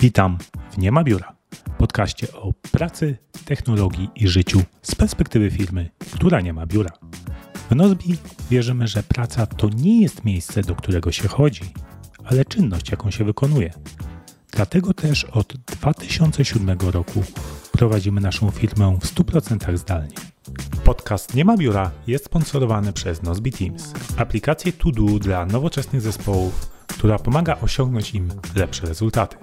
Witam w Nie ma biura, podcaście o pracy, technologii i życiu z perspektywy firmy, która nie ma biura. W Nozbi wierzymy, że praca to nie jest miejsce, do którego się chodzi, ale czynność, jaką się wykonuje. Dlatego też od 2007 roku prowadzimy naszą firmę w 100% zdalnie. Podcast Nie ma biura jest sponsorowany przez Nozbi Teams, aplikację to do dla nowoczesnych zespołów, która pomaga osiągnąć im lepsze rezultaty.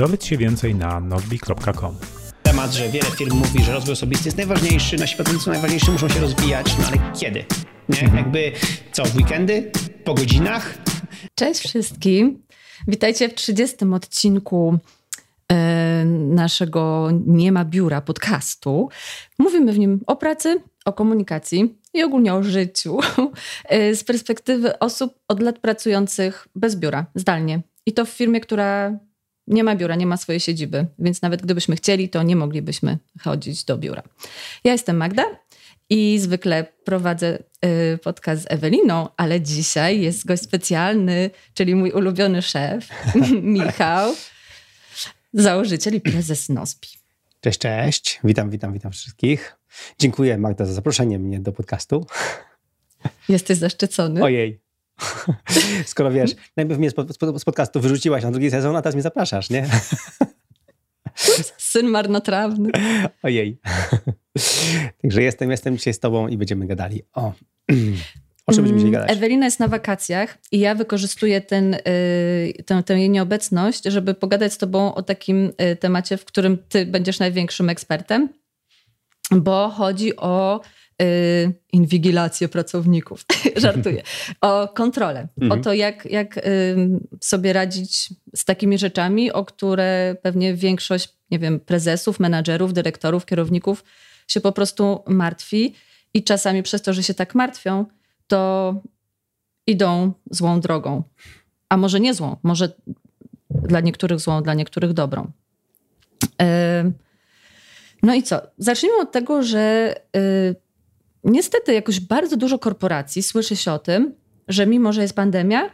Dowiedz się więcej na nozbi.com. Temat, że wiele firm mówi, że rozwój osobisty jest najważniejszy, nasi pracownicy są najważniejsi, muszą się rozwijać, no ale kiedy? Nie? Jakby co, w weekendy? Po godzinach? Cześć wszystkim. Witajcie w 30 odcinku e, naszego Nie ma biura podcastu. Mówimy w nim o pracy, o komunikacji i ogólnie o życiu e, z perspektywy osób od lat pracujących bez biura, zdalnie. I to w firmie, która nie ma biura, nie ma swojej siedziby, więc nawet gdybyśmy chcieli, to nie moglibyśmy chodzić do biura. Ja jestem Magda i zwykle prowadzę y, podcast z Eweliną, ale dzisiaj jest gość specjalny, czyli mój ulubiony szef, Michał, założyciel i prezes NOSPI. Cześć, cześć. Witam, witam, witam wszystkich. Dziękuję Magda za zaproszenie mnie do podcastu. Jesteś zaszczycony. Ojej. Skoro wiesz, najpierw mnie z podcastu wyrzuciłaś na drugi sezon, a teraz mnie zapraszasz, nie? Syn marnotrawny. Ojej. Także jestem, jestem dzisiaj z tobą i będziemy gadali o... O czym będziemy dzisiaj gadać? Ewelina jest na wakacjach i ja wykorzystuję ten, y, tę, tę jej nieobecność, żeby pogadać z tobą o takim y, temacie, w którym ty będziesz największym ekspertem, bo chodzi o inwigilację pracowników. Żartuję. O kontrolę. Mhm. O to, jak, jak y, sobie radzić z takimi rzeczami, o które pewnie większość, nie wiem, prezesów, menadżerów, dyrektorów, kierowników się po prostu martwi. I czasami przez to, że się tak martwią, to idą złą drogą. A może nie złą, może dla niektórych złą, dla niektórych dobrą. Y, no i co? Zacznijmy od tego, że y, niestety jakoś bardzo dużo korporacji słyszy się o tym, że mimo, że jest pandemia,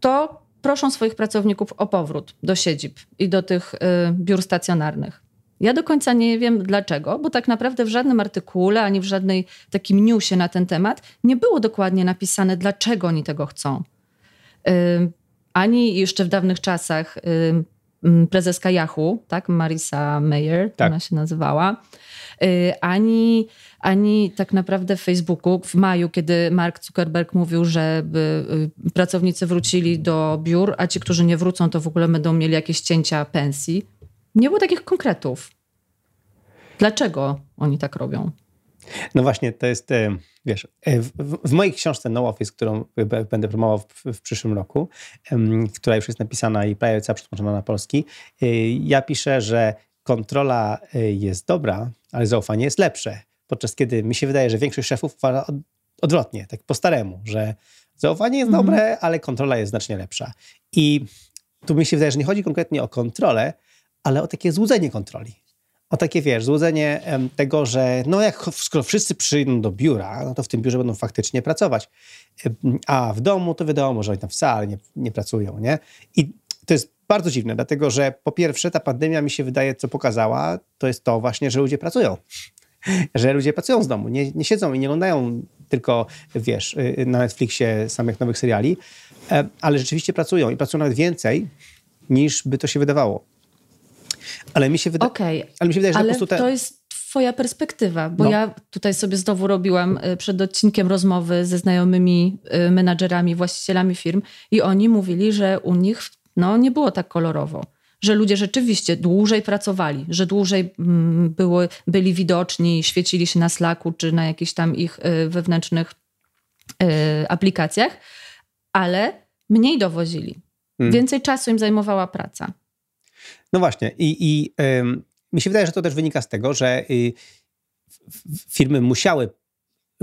to proszą swoich pracowników o powrót do siedzib i do tych y, biur stacjonarnych. Ja do końca nie wiem dlaczego, bo tak naprawdę w żadnym artykule ani w żadnej takim newsie na ten temat nie było dokładnie napisane, dlaczego oni tego chcą. Y, ani jeszcze w dawnych czasach y, prezeska Yahoo, tak, Marisa Mayer, tak. ona się nazywała, Y, ani, ani tak naprawdę w Facebooku w maju, kiedy Mark Zuckerberg mówił, żeby y, pracownicy wrócili do biur, a ci, którzy nie wrócą, to w ogóle będą mieli jakieś cięcia pensji. Nie było takich konkretów. Dlaczego oni tak robią? No właśnie, to jest, e, wiesz, e, w, w, mojej książce No Office, którą będę promował w, w, przyszłym roku, która już jest napisana i prawie cała przetłumaczona na polski, e, ja piszę, że kontrola jest dobra, ale zaufanie jest lepsze. Podczas kiedy mi się wydaje, że większość szefów uważa od, odwrotnie, tak po staremu, że zaufanie jest mhm. dobre, ale kontrola jest znacznie lepsza. I tu mi się wydaje, że nie chodzi konkretnie o kontrolę, ale o takie złudzenie kontroli. O takie, wiesz, złudzenie tego, że no jak skoro wszyscy przyjdą do biura, no to w tym biurze będą faktycznie pracować. A w domu to wiadomo, że oni tam wcale nie, nie pracują, nie? I to jest bardzo dziwne, dlatego że po pierwsze ta pandemia mi się wydaje, co pokazała, to jest to właśnie, że ludzie pracują. że ludzie pracują z domu, nie, nie siedzą i nie oglądają tylko, wiesz, y, na Netflixie samych nowych seriali, e, ale rzeczywiście pracują i pracują nawet więcej, niż by to się wydawało. Ale mi się, wyda- okay, ale mi się wydaje, że ale po prostu te... to jest twoja perspektywa, bo no. ja tutaj sobie znowu robiłam y, przed odcinkiem rozmowy ze znajomymi y, menadżerami, właścicielami firm i oni mówili, że u nich no nie było tak kolorowo. Że ludzie rzeczywiście dłużej pracowali, że dłużej mm, były, byli widoczni, świecili się na Slacku czy na jakichś tam ich y, wewnętrznych y, aplikacjach, ale mniej dowozili. Hmm. Więcej czasu im zajmowała praca. No właśnie. I, i ym, mi się wydaje, że to też wynika z tego, że y, firmy musiały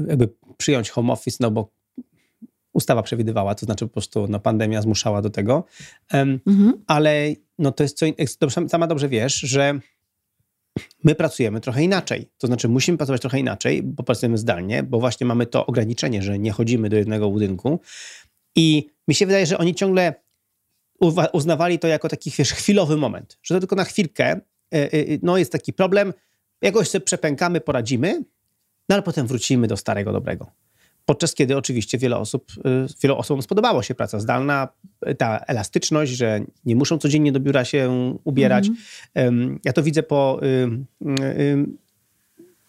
jakby przyjąć home office, no bo ustawa przewidywała, to znaczy po prostu no, pandemia zmuszała do tego. Um, mhm. Ale no, to jest co, sama dobrze wiesz, że my pracujemy trochę inaczej. To znaczy musimy pracować trochę inaczej, bo pracujemy zdalnie, bo właśnie mamy to ograniczenie, że nie chodzimy do jednego budynku. I mi się wydaje, że oni ciągle uznawali to jako taki wiesz, chwilowy moment, że to tylko na chwilkę no jest taki problem, jakoś sobie przepękamy, poradzimy, no ale potem wrócimy do starego dobrego. Podczas kiedy oczywiście wiele osób, wielu osobom spodobało się praca zdalna, ta elastyczność, że nie muszą codziennie do biura się ubierać. Mm. Ja to widzę po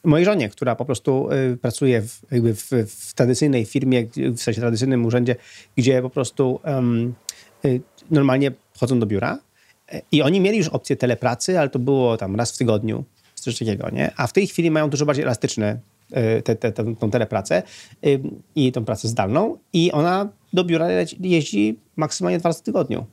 mojej żonie, która po prostu y, pracuje w, jakby w, w, tradycyjnej firmie, w sensie tradycyjnym urzędzie, gdzie po prostu um, y, normalnie chodzą do biura. I oni mieli już opcję telepracy, ale to było tam raz w tygodniu, coś takiego, nie? A w tej chwili mają dużo bardziej elastyczne y, te, te, te, tą telepracę y, i tą pracę zdalną i ona do biura jeździ maksymalnie dwa razy w tygodniu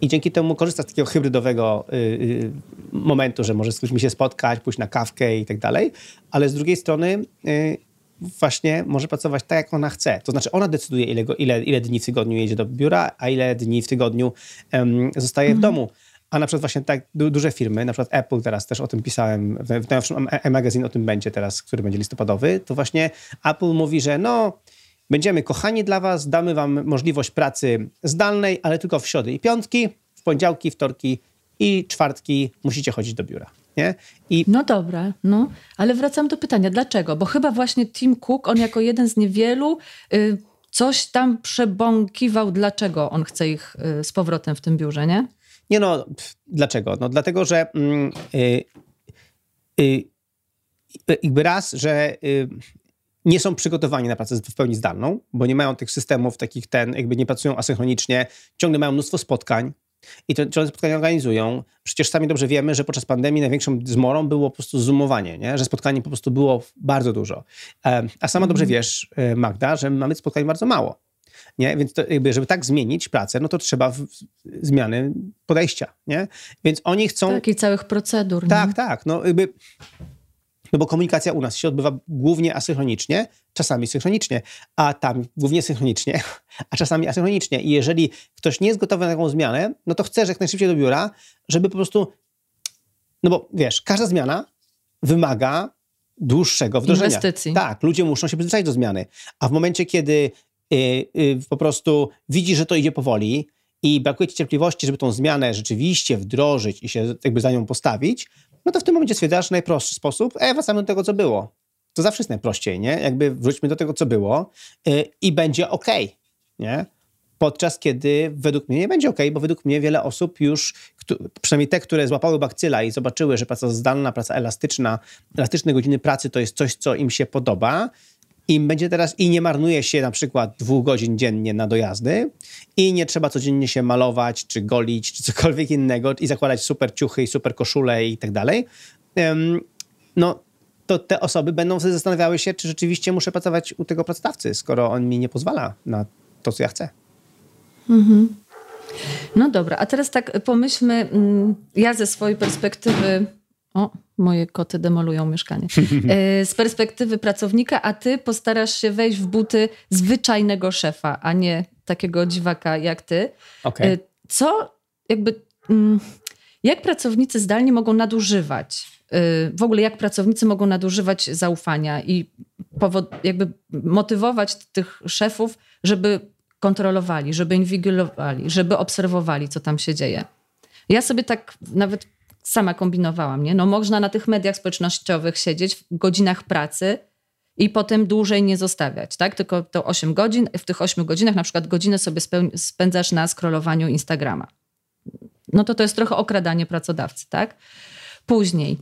i dzięki temu korzysta z takiego hybrydowego y, y, momentu, że może z ludźmi się spotkać, pójść na kawkę i tak dalej, ale z drugiej strony y, właśnie może pracować tak, jak ona chce. To znaczy ona decyduje, ile, ile, ile dni w tygodniu jedzie do biura, a ile dni w tygodniu zostaje w mhm. domu. A na przykład właśnie tak du duże firmy, na przykład Apple teraz też o tym pisałem, w, najnowszym e-magazine o tym będzie teraz, który będzie listopadowy, to właśnie Apple mówi, że no Będziemy kochani dla Was, damy Wam możliwość pracy zdalnej, ale tylko w środy i piątki, w poniedziałki, wtorki i czwartki musicie chodzić do biura. Nie? I... No dobra, no, ale wracam do pytania, dlaczego? Bo chyba właśnie Tim Cook, on jako jeden z niewielu y, coś tam przebąkiwał, dlaczego on chce ich y, z powrotem w tym biurze, nie? Nie no, pff, dlaczego? No dlatego, że mm, y, y, y jakby raz, że nie są przygotowani na pracę w pełni zdalną, bo nie mają tych systemów takich ten, jakby nie pracują asynchronicznie, ciągle mają mnóstwo spotkań i te ciągle spotkania organizują. Przecież sami dobrze wiemy, że podczas pandemii największą zmorą było po prostu zoomowanie, nie? że spotkań po prostu było bardzo dużo. A sama dobrze mhm. wiesz, e, Magda, że mamy spotkań bardzo mało. Nie? Więc to jakby, żeby tak zmienić pracę, no to trzeba w, w, zmiany podejścia, nie? Więc oni chcą... Tak, i całych procedur. Tak, nie? tak. No jakby no bo komunikacja u nas się odbywa głównie asynchronicznie, czasami synchronicznie, a tam głównie synchronicznie, a czasami asynchronicznie. I jeżeli ktoś nie jest gotowy na taką zmianę, no to chce, że jak najszybciej do biura, żeby po prostu. No bo wiesz, każda zmiana wymaga dłuższego wdrożenia. Inwestycji. Tak, ludzie muszą się przyzwyczaić do zmiany. A w momencie, kiedy po prostu widzi, że to idzie powoli, i brakuje ci cierpliwości, żeby tą zmianę rzeczywiście wdrożyć i się jakby za nią postawić, no to w tym momencie stwierdzasz najprostszy sposób, e, wracamy do tego, co było. To zawsze jest najprościej, nie? Jakby wróćmy do tego, co było yy, i będzie ok, nie? Podczas kiedy według mnie nie będzie ok, bo według mnie wiele osób już, przynajmniej te, które złapały bakcyla i zobaczyły, że praca zdalna, praca elastyczna, elastyczne godziny pracy to jest coś, co im się podoba, im będzie teraz i nie marnuje się na przykład dwóch godzin dziennie na dojazdy i nie trzeba codziennie się malować, czy golić, czy cokolwiek innego i zakładać super ciuchy i super koszule i tak dalej, no to te osoby będą wtedy zastanawiały się, czy rzeczywiście muszę pracować u tego pracodawcy, skoro on mi nie pozwala na to, co ja chcę. Mhm. No dobra, a teraz tak pomyślmy, mm, ja ze swojej perspektywy o, moje koty demolują mieszkanie. E, z perspektywy pracownika, a ty postarasz się wejść w buty zwyczajnego szefa, a nie takiego dziwaka jak ty. Okay. Co jakby. Mm, jak pracownicy zdalnie mogą nadużywać? E, w ogóle jak pracownicy mogą nadużywać zaufania i powod, jakby motywować tych szefów, żeby kontrolowali, żeby inwigilowali, żeby obserwowali, co tam się dzieje. Ja sobie tak nawet sama kombinowałam, nie? No można na tych mediach społecznościowych siedzieć w godzinach pracy i potem dłużej nie zostawiać, tak? Tylko to 8 godzin, w tych 8 godzinach na przykład godzinę sobie spędzasz na scrollowaniu Instagrama. No to to jest trochę okradanie pracodawcy, tak? Później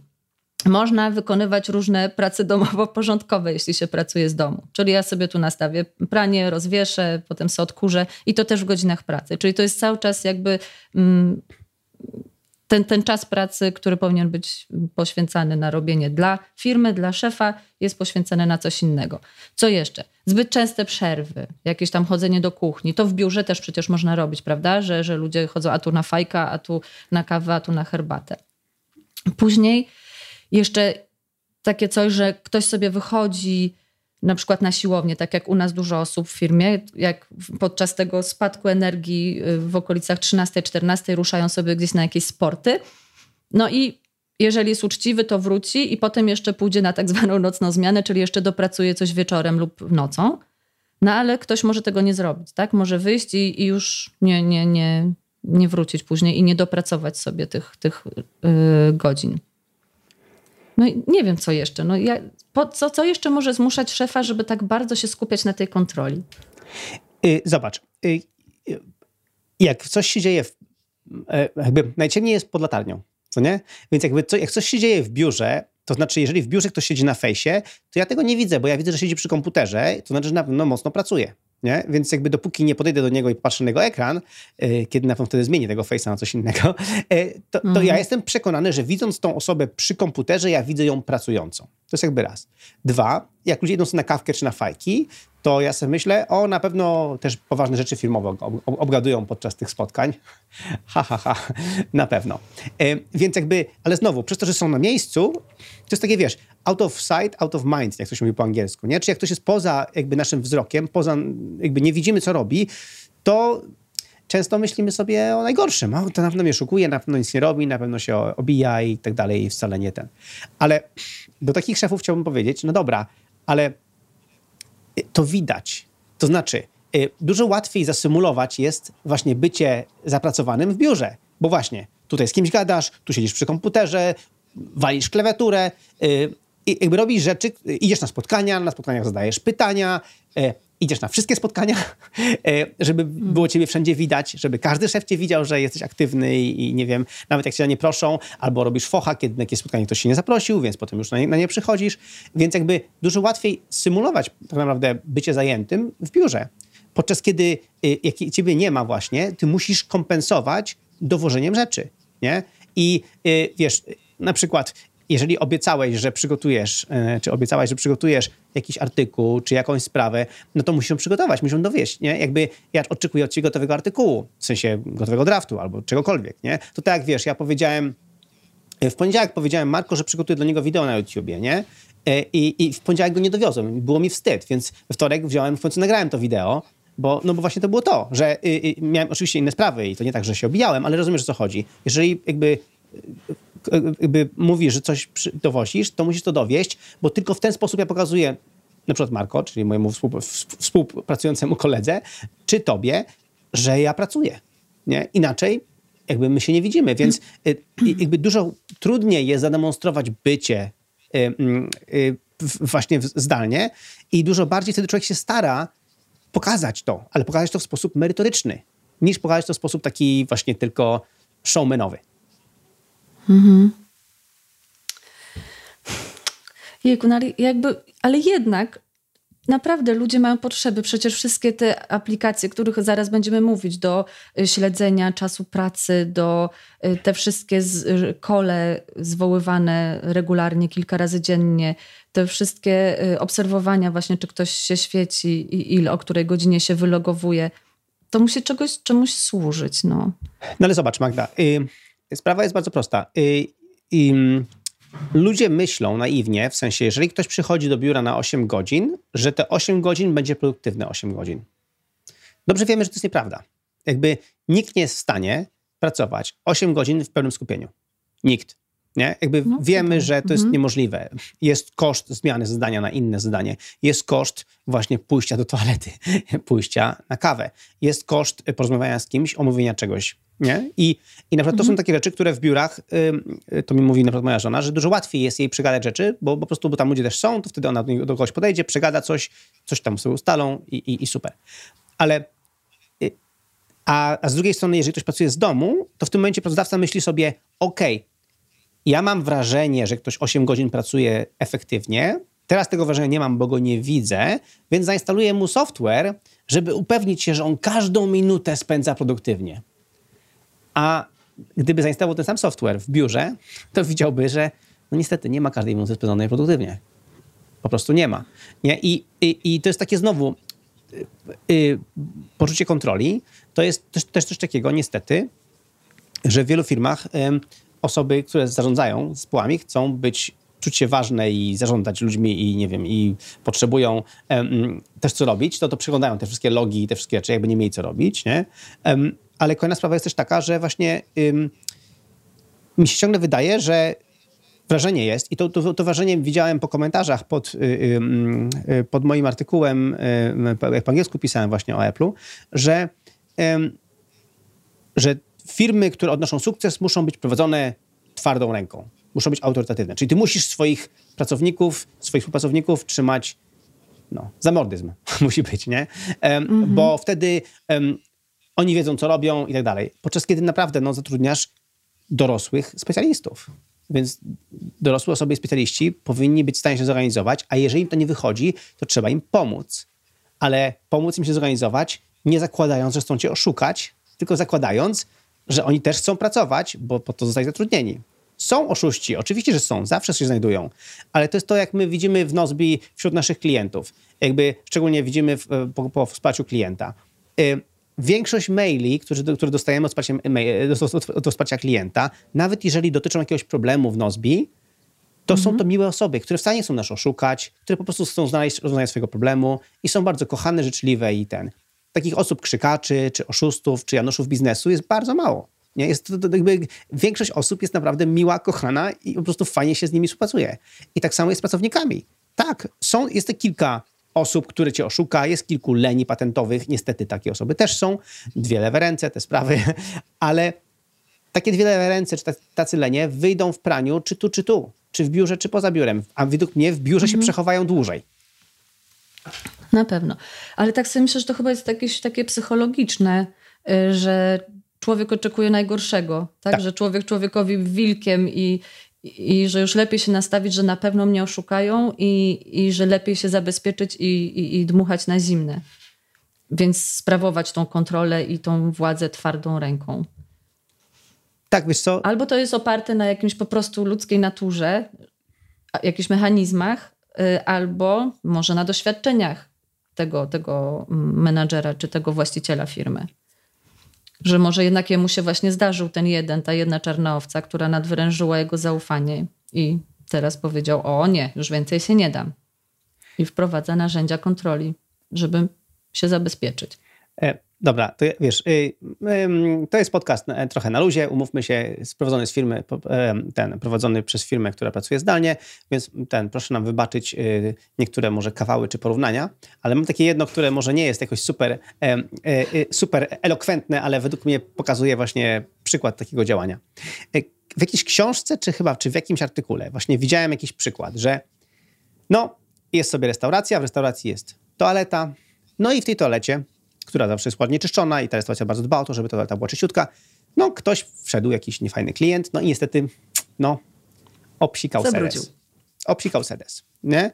można wykonywać różne prace domowo-porządkowe, jeśli się pracuje z domu. Czyli ja sobie tu nastawię pranie, rozwieszę, potem sobie odkurzę i to też w godzinach pracy. Czyli to jest cały czas jakby mm, ten, ten czas pracy, który powinien być poświęcany na robienie dla firmy, dla szefa, jest poświęcony na coś innego. Co jeszcze? Zbyt częste przerwy, jakieś tam chodzenie do kuchni. To w biurze też przecież można robić, prawda? Że, że ludzie chodzą a tu na fajka, a tu na kawę, a tu na herbatę. Później jeszcze takie coś, że ktoś sobie wychodzi na przykład na siłownię, tak jak u nas dużo osób w firmie, jak podczas tego spadku energii y, w okolicach 13-14 ruszają sobie gdzieś na jakieś sporty. No i jeżeli jest uczciwy, to wróci i potem jeszcze pójdzie na tak zwaną nocną zmianę, czyli jeszcze dopracuje coś wieczorem lub nocą. No ale ktoś może tego nie zrobić, tak? Może wyjść i, i już nie, nie, nie, nie wrócić później i nie dopracować sobie tych, tych yy, godzin. No i nie wiem, co jeszcze. No ja, po, co, co jeszcze może zmuszać szefa, żeby tak bardzo się skupiać na tej kontroli? Yy, zobacz. Yy, jak coś się dzieje, w, e, jakby najciemniej jest pod latarnią, co nie? Więc jakby co, jak coś się dzieje w biurze, to znaczy, jeżeli w biurze ktoś siedzi na fejsie, to ja tego nie widzę, bo ja widzę, że siedzi przy komputerze, to znaczy, że na pewno mocno pracuje. Nie? Więc jakby dopóki nie podejdę do niego i patrzę na jego ekran, yy, kiedy na pewno wtedy zmienię tego face'a na coś innego, yy, to, to mhm. ja jestem przekonany, że widząc tą osobę przy komputerze, ja widzę ją pracującą. To jest jakby raz. Dwa, jak ludzie idą sobie na kawkę czy na fajki, to ja sobie myślę, o na pewno też poważne rzeczy firmowe obgadują podczas tych spotkań. Ha, ha, ha, na pewno. E, więc jakby, ale znowu, przez to, że są na miejscu, to jest takie, wiesz, out of sight, out of mind, jak to się mówi po angielsku, nie? Czy jak ktoś jest poza jakby naszym wzrokiem, poza, jakby nie widzimy, co robi, to często myślimy sobie o najgorszym. O, to na pewno mnie szukuje, na pewno nic nie robi, na pewno się obija i tak dalej, wcale nie ten. Ale do takich szefów chciałbym powiedzieć, no dobra, ale to widać. To znaczy, y, dużo łatwiej zasymulować jest właśnie bycie zapracowanym w biurze, bo właśnie tutaj z kimś gadasz, tu siedzisz przy komputerze, walisz klawiaturę, y, i jakby robisz rzeczy, idziesz na spotkania, na spotkaniach zadajesz pytania, y, idziesz na wszystkie spotkania, żeby było ciebie wszędzie widać, żeby każdy szef cię widział, że jesteś aktywny i, nie wiem, nawet jak cię na nie proszą, albo robisz focha, kiedy na jakieś spotkanie ktoś się nie zaprosił, więc potem już na nie, na nie przychodzisz. Więc jakby dużo łatwiej symulować tak naprawdę bycie zajętym w biurze. Podczas kiedy y, jak ciebie nie ma właśnie, ty musisz kompensować dowożeniem rzeczy, nie? I y, wiesz, na przykład jeżeli obiecałeś, że przygotujesz, e, czy obiecałaś, że przygotujesz jakiś artykuł, czy jakąś sprawę, no to musisz ją przygotować, musisz ją dowieść, nie? Jakby ja oczekuję od ciebie gotowego artykułu, w sensie gotowego draftu albo czegokolwiek, nie? To tak wiesz, ja powiedziałem, w poniedziałek powiedziałem Marko, że przygotuję dla niego wideo na YouTubie, nie? E, I, I w poniedziałek go nie dowiozłem, było mi wstyd, więc we wtorek wziąłem, w końcu nagrałem to wideo, bo, no bo właśnie to było to, że y, y, miałem oczywiście inne sprawy i to nie tak, że się obijałem, ale rozumiesz, o co chodzi. Jeżeli jakby jakby mówisz, że coś dowozisz, to musisz to dowieść, bo tylko w ten sposób ja pokazuję na przykład Marko, czyli mojemu współpracującemu koledze, czy tobie, że ja pracuję. Nie? Inaczej jakby my się nie widzimy, więc y, jakby dużo trudniej jest zademonstrować bycie y, mm, właśnie zdalnie i dużo bardziej wtedy człowiek się stara pokazać to, ale pokazać to w sposób merytoryczny, niż pokazać to w sposób taki właśnie tylko showmanowy. Mhm. Jejku, no ale jakby, ale jednak naprawdę ludzie mają potrzeby. Przecież wszystkie te aplikacje, których zaraz będziemy mówić, do y, śledzenia czasu pracy, do y, te wszystkie y, kole zwoływane regularnie kilka razy dziennie, te wszystkie obserwowania właśnie, czy ktoś się świeci i ile, o której godzinie się wylogowuje, to musi czegoś, czemuś służyć. No, no ale zobacz Magda, y Sprawa jest bardzo prosta. Y, I, ludzie myślą naiwnie, w sensie, jeżeli ktoś przychodzi do biura na 8 godzin, że te 8 godzin będzie produktywne 8 godzin. Dobrze wiemy, że to jest nieprawda. Jakby nikt nie jest w stanie pracować 8 godzin w pełnym skupieniu. Nikt. Nie? Jakby no, wiemy, tak. że to jest mhm. niemożliwe. Jest koszt zmiany zadania na inne zadanie. Jest koszt właśnie pójścia do toalety, pójścia na kawę. Jest koszt porozmawiania z kimś, omówienia czegoś. Nie? I, I na przykład to są mhm. takie rzeczy, które w biurach, y, to mi mówi na przykład moja żona, że dużo łatwiej jest jej przegadać rzeczy, bo, bo po prostu bo tam ludzie też są, to wtedy ona do, do kogoś podejdzie, przegada coś, coś tam sobie ustalą i, i, i super. Ale y, a, a z drugiej strony, jeżeli ktoś pracuje z domu, to w tym momencie pracodawca myśli sobie, ok, ja mam wrażenie, że ktoś 8 godzin pracuje efektywnie, teraz tego wrażenia nie mam, bo go nie widzę, więc zainstaluję mu software, żeby upewnić się, że on każdą minutę spędza produktywnie. A gdyby zainstalował ten sam software w biurze, to widziałby, że no niestety nie ma każdej minuty spędzonej produktywnie. Po prostu nie ma. Nie? I, i, i to jest takie znowu y, y, poczucie kontroli. To jest też, też coś takiego, niestety, że w wielu firmach y, osoby, które zarządzają zespołami, chcą być czuć się ważne i zarządzać ludźmi i nie wiem, i potrzebują um, też co robić, to to przeglądają te wszystkie logi i te wszystkie rzeczy, jakby nie mieli co robić, nie? Um, ale kolejna sprawa jest też taka, że właśnie ym, mi się ciągle wydaje, że wrażenie jest, i to, to, to wrażenie widziałem po komentarzach pod, y, y, pod moim artykułem, y, jak po angielsku pisałem właśnie o Apple'u, że, że firmy, które odnoszą sukces, muszą być prowadzone twardą ręką. Muszą być autorytatywne. Czyli ty musisz swoich pracowników, swoich współpracowników trzymać no, zamordyzm musi być, nie? Um, Bo wtedy um, oni wiedzą, co robią i tak dalej. Podczas kiedy naprawdę no, zatrudniasz dorosłych specjalistów. Więc dorosłe osoby i specjaliści powinni być w stanie się zorganizować, a jeżeli im to nie wychodzi, to trzeba im pomóc. Ale pomóc im się zorganizować, nie zakładając, że chcą cię oszukać, tylko zakładając, że oni też chcą pracować, bo po to zostać zatrudnieni. Są oszuści, oczywiście, że są, zawsze się znajdują, ale to jest to, jak my widzimy w Nozbi wśród naszych klientów. Jakby szczególnie widzimy w, po, po wsparciu klienta. Większość maili, które, które dostajemy od wsparcia, od, od wsparcia klienta, nawet jeżeli dotyczą jakiegoś problemu w Nozbi, to są to miłe osoby, które wcale nie chcą nas oszukać, które po prostu chcą znaleźć rozwiązanie swojego problemu i są bardzo kochane, życzliwe i ten. Takich osób krzykaczy, czy oszustów, czy janoszów biznesu jest bardzo mało. Nie? Jest to, to jakby większość osób jest naprawdę miła, kochana i po prostu fajnie się z nimi współpracuje. I tak samo jest z pracownikami. Tak, są, jest te kilka osób, które cię oszuka, jest kilku leni patentowych, niestety takie osoby też są, dwie lewe ręce, te sprawy, ale takie dwie lewe ręce, czy tacy lenie wyjdą w praniu, czy tu, czy tu, czy w biurze, czy poza biurem, a według mnie w biurze mhm. się przechowają dłużej. Na pewno. Ale tak sobie myślę, że to chyba jest jakieś takie psychologiczne, y, że człowiek oczekuje najgorszego, tak? tak? Że człowiek człowiekowi wilkiem i, i, że już lepiej się nastawić, że na pewno mnie oszukają i, i że lepiej się zabezpieczyć i, i, i dmuchać na zimne. Więc sprawować tą kontrolę i tą władzę twardą ręką. Tak, wiesz co? Albo to jest oparte na jakimś po prostu ludzkiej naturze, jakichś mechanizmach, y, albo może na doświadczeniach tego, tego mm, menadżera czy tego właściciela firmy. Że może jednak jemu się właśnie zdarzył ten jeden, ta jedna czarna owca, która nadwyrężyła jego zaufanie i teraz powiedział: O nie, już więcej się nie dam. I wprowadza narzędzia kontroli, żeby się zabezpieczyć. E, dobra, to wiesz, y, y, to jest podcast e, trochę na luzie, umówmy się, sprowadzony z firmy, e, ten, prowadzony przez firmę, która pracuje zdalnie, więc ten, proszę nam wybaczyć y, niektóre może kawały czy porównania, ale mam takie jedno, które może nie jest jakoś super, super elokwentne, ale według mnie pokazuje właśnie przykład takiego działania. W jakiejś książce, czy chyba, czy w jakimś artykule właśnie widziałem jakiś przykład, że no, jest sobie restauracja, w restauracji jest toaleta, no i w tej toalecie która zawsze jest ładnie czyszczona i ta restauracja bardzo dba o to, żeby ta była czyściutka. No, ktoś wszedł, jakiś niefajny klient, no i niestety, no, obsikał Zabrudził. sedes. Obsikał sedes, nie?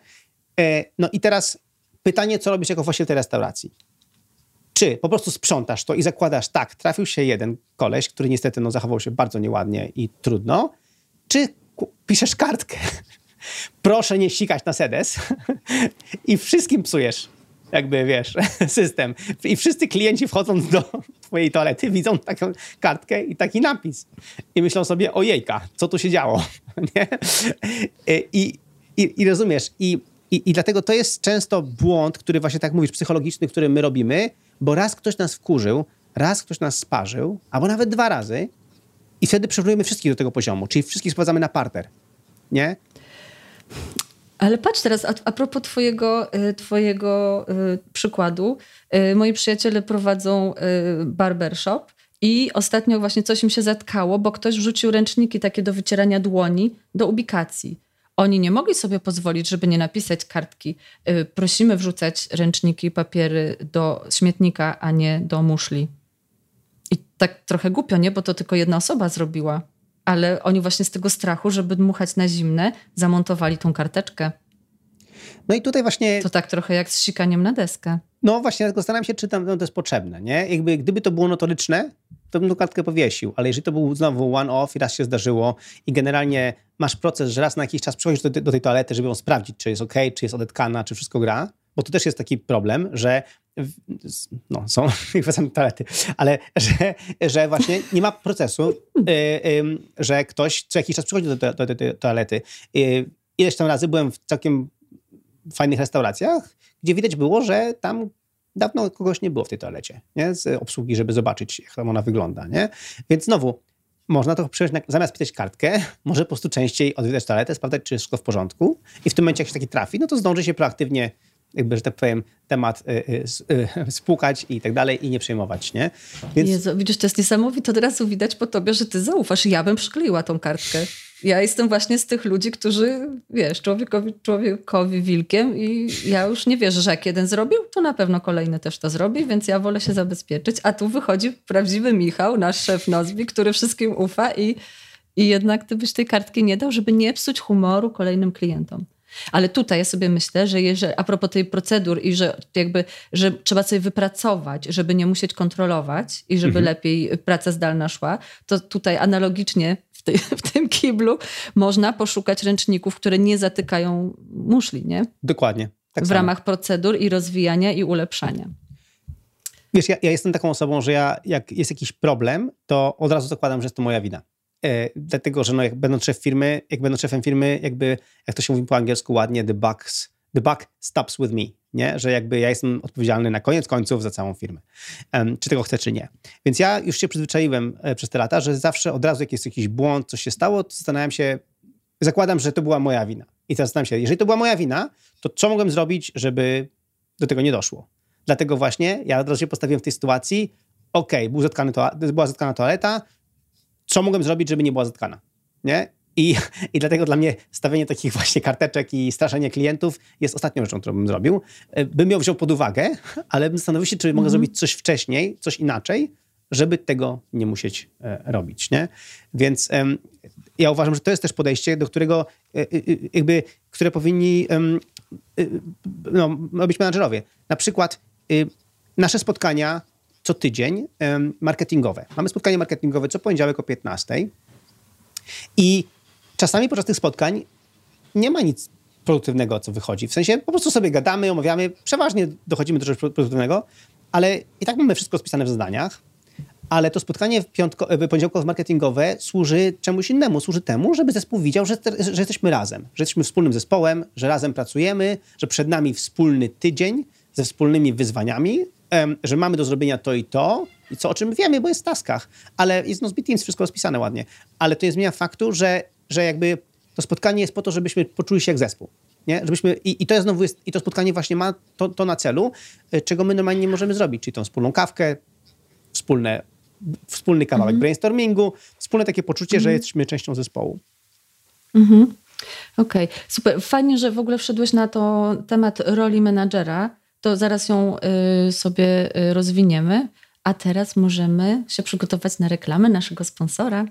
E, no i teraz pytanie, co robisz jako właściciel tej restauracji? Czy po prostu sprzątasz to i zakładasz, tak, trafił się jeden koleś, który niestety no, zachował się bardzo nieładnie i trudno, czy piszesz kartkę? Proszę nie ścigać na sedes i wszystkim psujesz jakby, wiesz, system. I wszyscy klienci wchodząc do twojej toalety widzą taką kartkę i taki napis. I myślą sobie, ojejka, co tu się działo? Nie? I, i, i rozumiesz, i, i, i dlatego to jest często błąd, który właśnie tak mówisz, psychologiczny, który my robimy, bo raz ktoś nas wkurzył, raz ktoś nas sparzył, albo nawet dwa razy i wtedy przerównujemy wszystkich do tego poziomu, czyli wszystkich sprowadzamy na parter. Nie? Ale patrz teraz, a, a propos twojego, y, twojego y, przykładu. Y, moi przyjaciele prowadzą barbershop i ostatnio właśnie coś im się zatkało, bo ktoś wrzucił ręczniki takie do wycierania dłoni do ubikacji. Oni nie mogli sobie pozwolić, żeby nie napisać kartki. Prosimy wrzucać ręczniki, papiery do śmietnika, a nie do muszli. I tak trochę głupio, nie? Bo to tylko jedna osoba zrobiła ale oni właśnie z tego strachu, żeby dmuchać na zimne, zamontowali tą karteczkę. No i tutaj właśnie... To tak trochę jak z sikaniem na deskę. No właśnie, tylko zastanawiam się, czy tam no, to jest potrzebne, nie? Jakby gdyby to było notoryczne, to bym tą kartkę powiesił, ale jeżeli to był znowu one-off i raz się zdarzyło i generalnie masz proces, że raz na jakiś czas przychodzisz do, do tej toalety, żeby ją sprawdzić, czy jest ok, czy jest odetkana, czy wszystko gra, bo to też jest taki problem, że no, są kwestie toalety, ale że, że właśnie nie ma procesu, y, że ktoś co jakiś czas przychodzi do, do, do, do toalety. Y, ileś tam razy byłem w całkiem fajnych restauracjach, gdzie widać było, że tam dawno kogoś nie było w tej toalecie, nie? z obsługi, żeby zobaczyć, jak ona wygląda. Nie? Więc znowu, można to przyjąć, zamiast pisać kartkę, może po prostu częściej odwiedzać toaletę, sprawdzać, czy jest wszystko w porządku i w tym momencie, jak się taki trafi, no to zdąży się proaktywnie jakby, że tak powiem, temat y, y, y, spłukać i tak dalej i nie przejmować, nie? Więc... Jezu, widzisz, to jest niesamowite, od razu widać po tobie, że ty zaufasz. Ja bym przykleiła tą kartkę. Ja jestem właśnie z tych ludzi, którzy, wiesz, człowiekowi, człowiekowi wilkiem i ja już nie wierzę, że jak jeden zrobił, to na pewno kolejny też to zrobi, więc ja wolę się zabezpieczyć. A tu wychodzi prawdziwy Michał, nasz szef Nozbi, który wszystkim ufa i, i jednak ty byś tej kartki nie dał, żeby nie psuć humoru kolejnym klientom. Ale tutaj ja sobie myślę, że jeżeli, a propos tej procedur i że jakby, że trzeba sobie wypracować, żeby nie musieć kontrolować i żeby mhm. lepiej praca zdalna szła, to tutaj analogicznie w, tej, w tym kiblu można poszukać ręczników, które nie zatykają muszli, nie? Dokładnie. Tak w samo. ramach procedur i rozwijania i ulepszania. Wiesz, ja, ja, jestem taką osobą, że ja, jak jest jakiś problem, to od razu zakładam, że jest to moja wina. E, dlatego, że no, jak będąc szef firmy, jak będąc szefem firmy, jakby, jak to się mówi po angielsku ładnie, the, bucks, the buck stops with me, nie? Że jakby ja jestem odpowiedzialny na koniec końców za całą firmę. Um, czy tego chcę, czy nie. Więc ja już się przyzwyczaiłem e, przez te lata, że zawsze od razu, jak jest jakiś błąd, coś się stało, to zastanawiam się, zakładam, że to była moja wina. I teraz zastanawiam się, jeżeli to była moja wina, to co mogłem zrobić, żeby do tego nie doszło? Dlatego właśnie ja od razu się postawiłem w tej sytuacji, okej, okay, był była zatkana toaleta, co mogłem zrobić, żeby nie była zatkana, nie? I, I dlatego dla mnie stawianie takich właśnie karteczek i straszenie klientów jest ostatnią rzeczą, którą bym zrobił. E, bym ją wziął pod uwagę, ale bym zastanowił się, czy mogę mhm. zrobić coś wcześniej, coś inaczej, żeby tego nie musieć e, robić, nie? Więc e, ja uważam, że to jest też podejście, do którego e, jakby, które powinni no, robić menadżerowie. Na przykład nasze spotkania co tydzień marketingowe. Mamy spotkanie marketingowe co poniedziałek o 15. I czasami podczas tych spotkań nie ma nic produktywnego, co wychodzi. W sensie po prostu sobie gadamy, omawiamy, przeważnie dochodzimy do czegoś produktywnego, ale i tak mamy wszystko spisane w zadaniach, ale to spotkanie w piątko, e, poniedziałkowo-marketingowe służy czemuś innemu. Służy temu, żeby zespół widział, że, że jesteśmy razem, że jesteśmy wspólnym zespołem, że razem pracujemy, że przed nami wspólny tydzień ze wspólnymi wyzwaniami, że mamy do zrobienia to i to, i co o czym wiemy, bo jest w taskach, ale jest no Teams wszystko rozpisane ładnie, ale to nie zmienia faktu, że, że jakby to spotkanie jest po to, żebyśmy poczuli się jak zespół. Nie? Żebyśmy, i, I to jest znowu jest, i to spotkanie właśnie ma to, to na celu, e, czego my normalnie nie możemy zrobić, czyli tą wspólną kawkę, wspólne, wspólny kawałek mhm. brainstormingu, wspólne takie poczucie, że mhm. jesteśmy częścią zespołu. Mhm. Okej, okay. super. Fajnie, że w ogóle wszedłeś na to temat roli menadżera to zaraz ją y, sobie y, rozwiniemy. A teraz możemy się przygotować na reklamę naszego sponsora,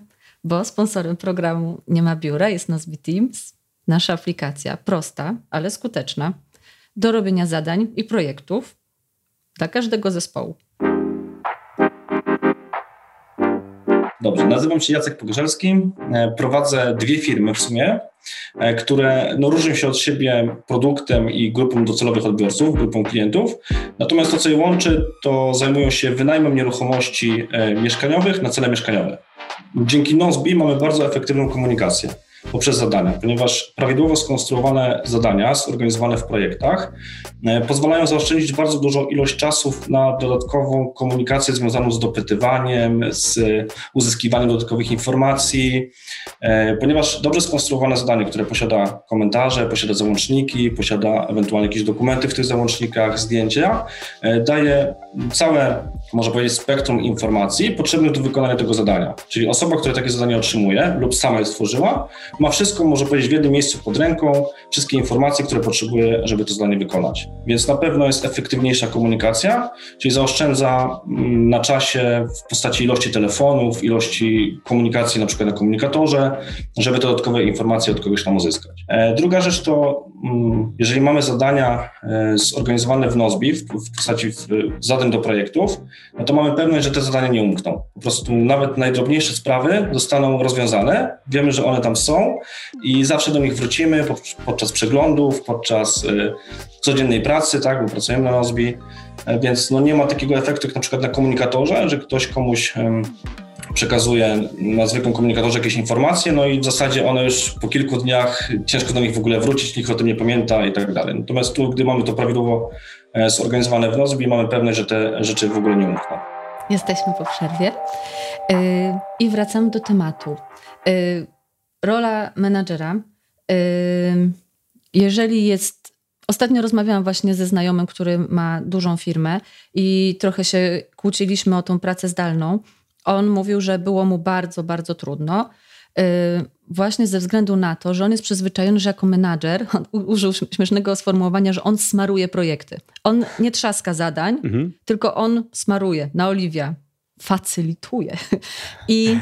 bo sponsorem programu Nie ma biura jest Nozbe Teams, nasza aplikacja prosta, ale skuteczna do robienia zadań i projektów dla każdego zespołu. Dobrze, nazywam się Jacek Pogorzelski, e, prowadzę dwie firmy w sumie, które no, różnią się od siebie produktem i grupą docelowych odbiorców, grupą klientów. Natomiast to, co je łączy, to zajmują się wynajmem nieruchomości e, mieszkaniowych na cele mieszkaniowe. Dzięki Nozbi mamy bardzo efektywną komunikację poprzez zadania, ponieważ prawidłowo skonstruowane zadania, zorganizowane w projektach, e, pozwalają zaoszczędzić bardzo dużą ilość czasu na dodatkową komunikację związaną z dopytywaniem, z uzyskiwaniem dodatkowych informacji, e, ponieważ dobrze skonstruowane zadanie, które posiada komentarze, posiada załączniki, posiada ewentualnie jakieś dokumenty w tych załącznikach, zdjęcia, e, daje całe, można powiedzieć, spektrum informacji potrzebnych do wykonania tego zadania. Czyli osoba, która takie zadanie otrzymuje lub sama je stworzyła, ma wszystko, może powiedzieć, w jednym miejscu pod ręką, wszystkie informacje, które potrzebuje, żeby to zadanie wykonać. Więc na pewno jest efektywniejsza komunikacja, czyli zaoszczędza mm, na czasie w postaci ilości telefonów, ilości komunikacji na przykład na komunikatorze, żeby dodatkowe informacje od kogoś tam uzyskać. E, druga rzecz to, jeżeli mamy zadania e, zorganizowane w Nozbi, w postaci zadań do projektów, no to mamy pewność, że te zadania nie umkną. Po prostu nawet najdrobniejsze sprawy zostaną rozwiązane, wiemy, że one tam są, i zawsze do nich wrócimy podczas przeglądów, podczas y, codziennej pracy, tak, bo pracujemy na Nozbi, e, więc no nie ma takiego efektu jak na przykład na komunikatorze, że ktoś komuś przekazuje na zwykłym komunikatorze jakieś informacje, no i w zasadzie one już po kilku dniach ciężko do nich w ogóle wrócić, nikt o tym nie pamięta i tak dalej. Natomiast tu, gdy mamy to prawidłowo e, zorganizowane w Nozbi, mamy pewność, że te rzeczy w ogóle nie umkną. Jesteśmy po przerwie yy, i wracamy do tematu. Yy, rola menadżera, jeżeli jest Ostatnio rozmawiałam właśnie ze znajomym, który ma dużą firmę i trochę się kłóciliśmy o tą pracę zdalną. On mówił, że było mu bardzo, bardzo trudno. Yy, właśnie ze względu na to, że on jest przyzwyczajony, że jako menadżer, on użył śmiesznego sformułowania, że on smaruje projekty. On nie trzaska zadań, mhm. tylko on smaruje, naoliwia, facylituje. I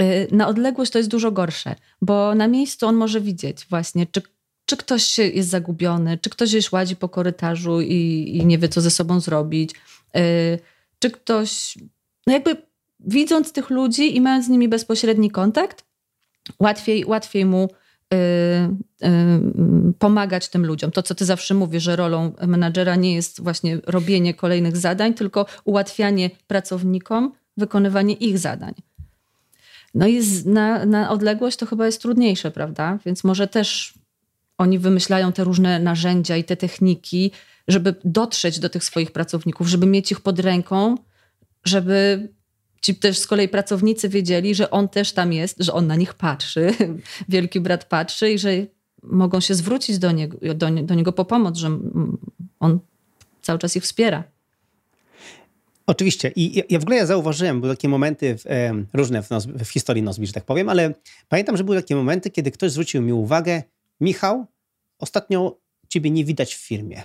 yy, na odległość to jest dużo gorsze, bo na miejscu on może widzieć właśnie, czy czy ktoś jest zagubiony, czy ktoś gdzieś ładzi po korytarzu i, i nie wie, co ze sobą zrobić, yy, czy ktoś, no jakby widząc tych ludzi i mając z nimi bezpośredni kontakt, łatwiej, łatwiej mu yy, yy, pomagać tym ludziom. To, co ty zawsze mówisz, że rolą menadżera nie jest właśnie robienie kolejnych zadań, tylko ułatwianie pracownikom wykonywanie ich zadań. No i na, na odległość to chyba jest trudniejsze, prawda? Więc może też oni wymyślają te różne narzędzia i te techniki, żeby dotrzeć do tych swoich pracowników, żeby mieć ich pod ręką, żeby ci też z kolei pracownicy wiedzieli, że on też tam jest, że on na nich patrzy, wielki brat patrzy i że mogą się zwrócić do niego, do, do niego po pomoc, że on cały czas ich wspiera. Oczywiście. I ja w ogóle ja zauważyłem, były takie momenty w, e, różne w, w, historii Nozbi, że tak powiem, ale pamiętam, że były takie momenty, kiedy ktoś zwrócił mi uwagę, Michał, ostatnio ciebie nie widać w firmie.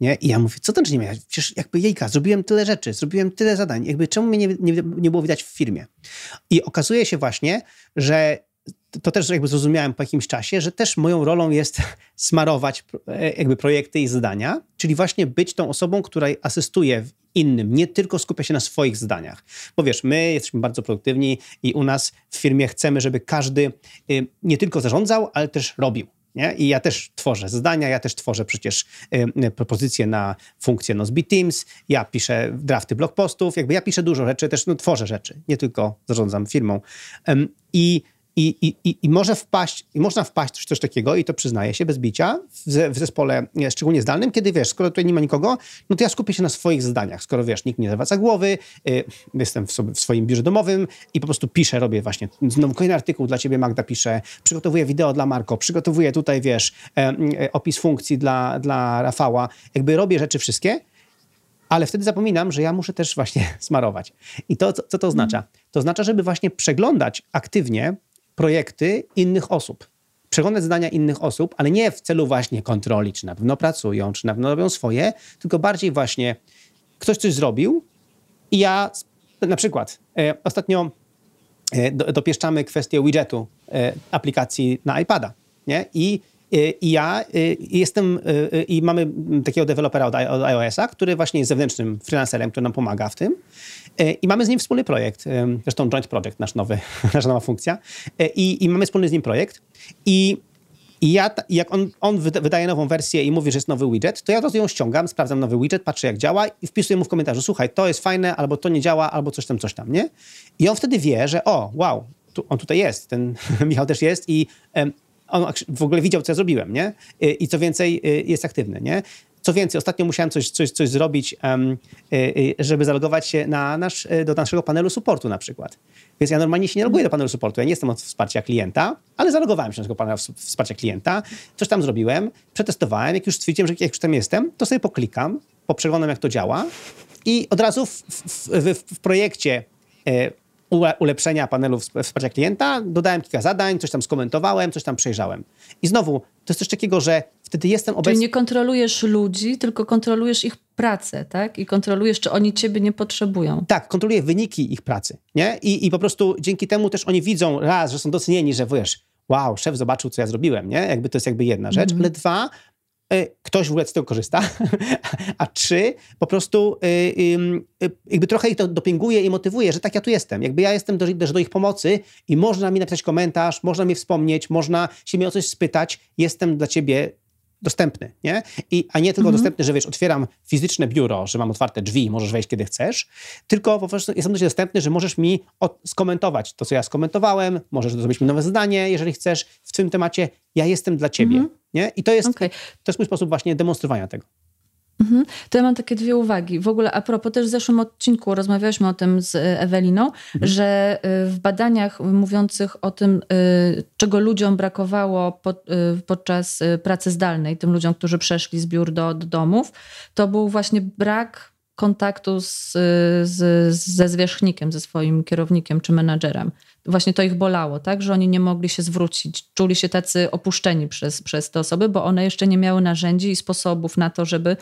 Nie? I ja mówię, co to znaczy nie miałeś? Przecież jakby jejka, zrobiłem tyle rzeczy, zrobiłem tyle zadań, jakby czemu mnie nie, nie, nie było widać w firmie? I okazuje się właśnie, że to też jakby zrozumiałem po jakimś czasie, że też moją rolą jest smarować e, jakby projekty i zadania, czyli właśnie być tą osobą, która asystuje innym, nie tylko skupia się na swoich zdaniach. Bo wiesz, my jesteśmy bardzo produktywni i u nas w firmie chcemy, żeby każdy y, nie tylko zarządzał, ale też robił. Nie? I ja też tworzę zdania, ja też tworzę przecież y, propozycje na funkcję Nozbe Teams, ja piszę drafty blog postów, jakby ja piszę dużo rzeczy, też no, tworzę rzeczy, nie tylko zarządzam firmą. Um, I i, i, i może wpaść, i można wpaść w coś takiego, i to przyznaję się bez bicia, w, w zespole szczególnie zdalnym, kiedy wiesz, skoro tutaj nie ma nikogo, no to ja skupię się na swoich zadaniach. Skoro wiesz, nikt nie zawraca głowy, y, jestem w, sobie, w, swoim biurze domowym i po prostu piszę, robię właśnie znowu kolejny artykuł dla ciebie, Magda pisze, przygotowuję wideo dla Marko, przygotowuję tutaj, wiesz, e, e, opis funkcji dla, dla Rafała, jakby robię rzeczy wszystkie, ale wtedy zapominam, że ja muszę też właśnie smarować. I to, co, co to oznacza? To oznacza, żeby właśnie przeglądać aktywnie projekty innych osób. Przeglądać zdania innych osób, ale nie w celu właśnie kontroli, czy na pewno pracują, czy na pewno robią swoje, tylko bardziej właśnie ktoś coś zrobił i ja na przykład e, ostatnio e, do, dopieszczamy kwestię widgetu e, aplikacji na iPada. Nie? I i ja jestem, i mamy takiego dewelopera od iOS-a, który właśnie jest zewnętrznym freelancerem, który nam pomaga w tym. I mamy z nim wspólny projekt, zresztą joint project, nasz nowy, nasza nowa funkcja. I, i mamy wspólny z nim projekt. I ja, jak on, on wydaje nową wersję i mówi, że jest nowy widget, to ja to ją ściągam, sprawdzam nowy widget, patrzę jak działa i wpisuję mu w komentarzu, słuchaj, to jest fajne, albo to nie działa, albo coś tam, coś tam, nie? I on wtedy wie, że o, wow, tu, on tutaj jest, ten Michał też jest i on w ogóle widział, co ja zrobiłem, nie? I co więcej, y, jest aktywny, nie? Co więcej, ostatnio musiałem coś, coś, coś zrobić, um, żeby zalogować się na nasz, do naszego panelu supportu na przykład. Więc ja normalnie się nie loguję do panelu supportu. Ja nie jestem od wsparcia klienta, ale zalogowałem się do panelu wsparcia klienta. Coś tam zrobiłem, przetestowałem. Jak już stwierdziłem, że jak już tam jestem, to sobie poklikam, poprzeglądam, jak to działa i od razu w, w, w, w projekcie ulepszenia panelu wsparcia klienta, dodałem kilka zadań, coś tam skomentowałem, coś tam przejrzałem. I znowu, to jest coś takiego, że wtedy jestem obecny... Czyli nie kontrolujesz ludzi, tylko kontrolujesz ich pracę, tak? I kontrolujesz, czy oni ciebie nie potrzebują. Tak, kontroluję wyniki ich pracy, nie? I, i po prostu dzięki temu też oni widzą, raz, że są docenieni, że wiesz, wow, szef zobaczył, co ja zrobiłem, nie? Jakby to jest jakby jedna rzecz, mm -hmm. ale dwa, ktoś w ogóle z tego korzysta, a trzy, po prostu y, y, jakby trochę ich to dopinguje i motywuje, że tak ja tu jestem, jakby ja jestem do, do ich pomocy i można mi napisać komentarz, można mnie wspomnieć, można się mnie o coś spytać, jestem dla ciebie dostępny, nie? I, a nie tylko mhm. dostępny, że wiesz, otwieram fizyczne biuro, że mam otwarte drzwi, możesz wejść kiedy chcesz, tylko po prostu jestem do ciebie dostępny, że możesz mi skomentować to, co ja skomentowałem, możesz zrobić mi nowe zdanie, jeżeli chcesz w tym temacie. Ja jestem dla ciebie, mhm. nie? I to jest, okay. to jest mój sposób właśnie demonstrowania tego. Mhm. To ja mam takie dwie uwagi. W ogóle a propos, też w zeszłym odcinku rozmawialiśmy o tym z Eweliną, mhm. że y, w badaniach mówiących o tym, y, czego ludziom brakowało pod, podczas pracy zdalnej, tym ludziom, którzy przeszli z biur do, do domów, to był właśnie brak kontaktu z, z, ze zwierzchnikiem, ze swoim kierownikiem czy menadżerem. Właśnie to ich bolało, tak? że oni nie mogli się zwrócić. Czuli się tacy opuszczeni przez, przez te osoby, bo one jeszcze nie miały narzędzi i sposobów na to, żeby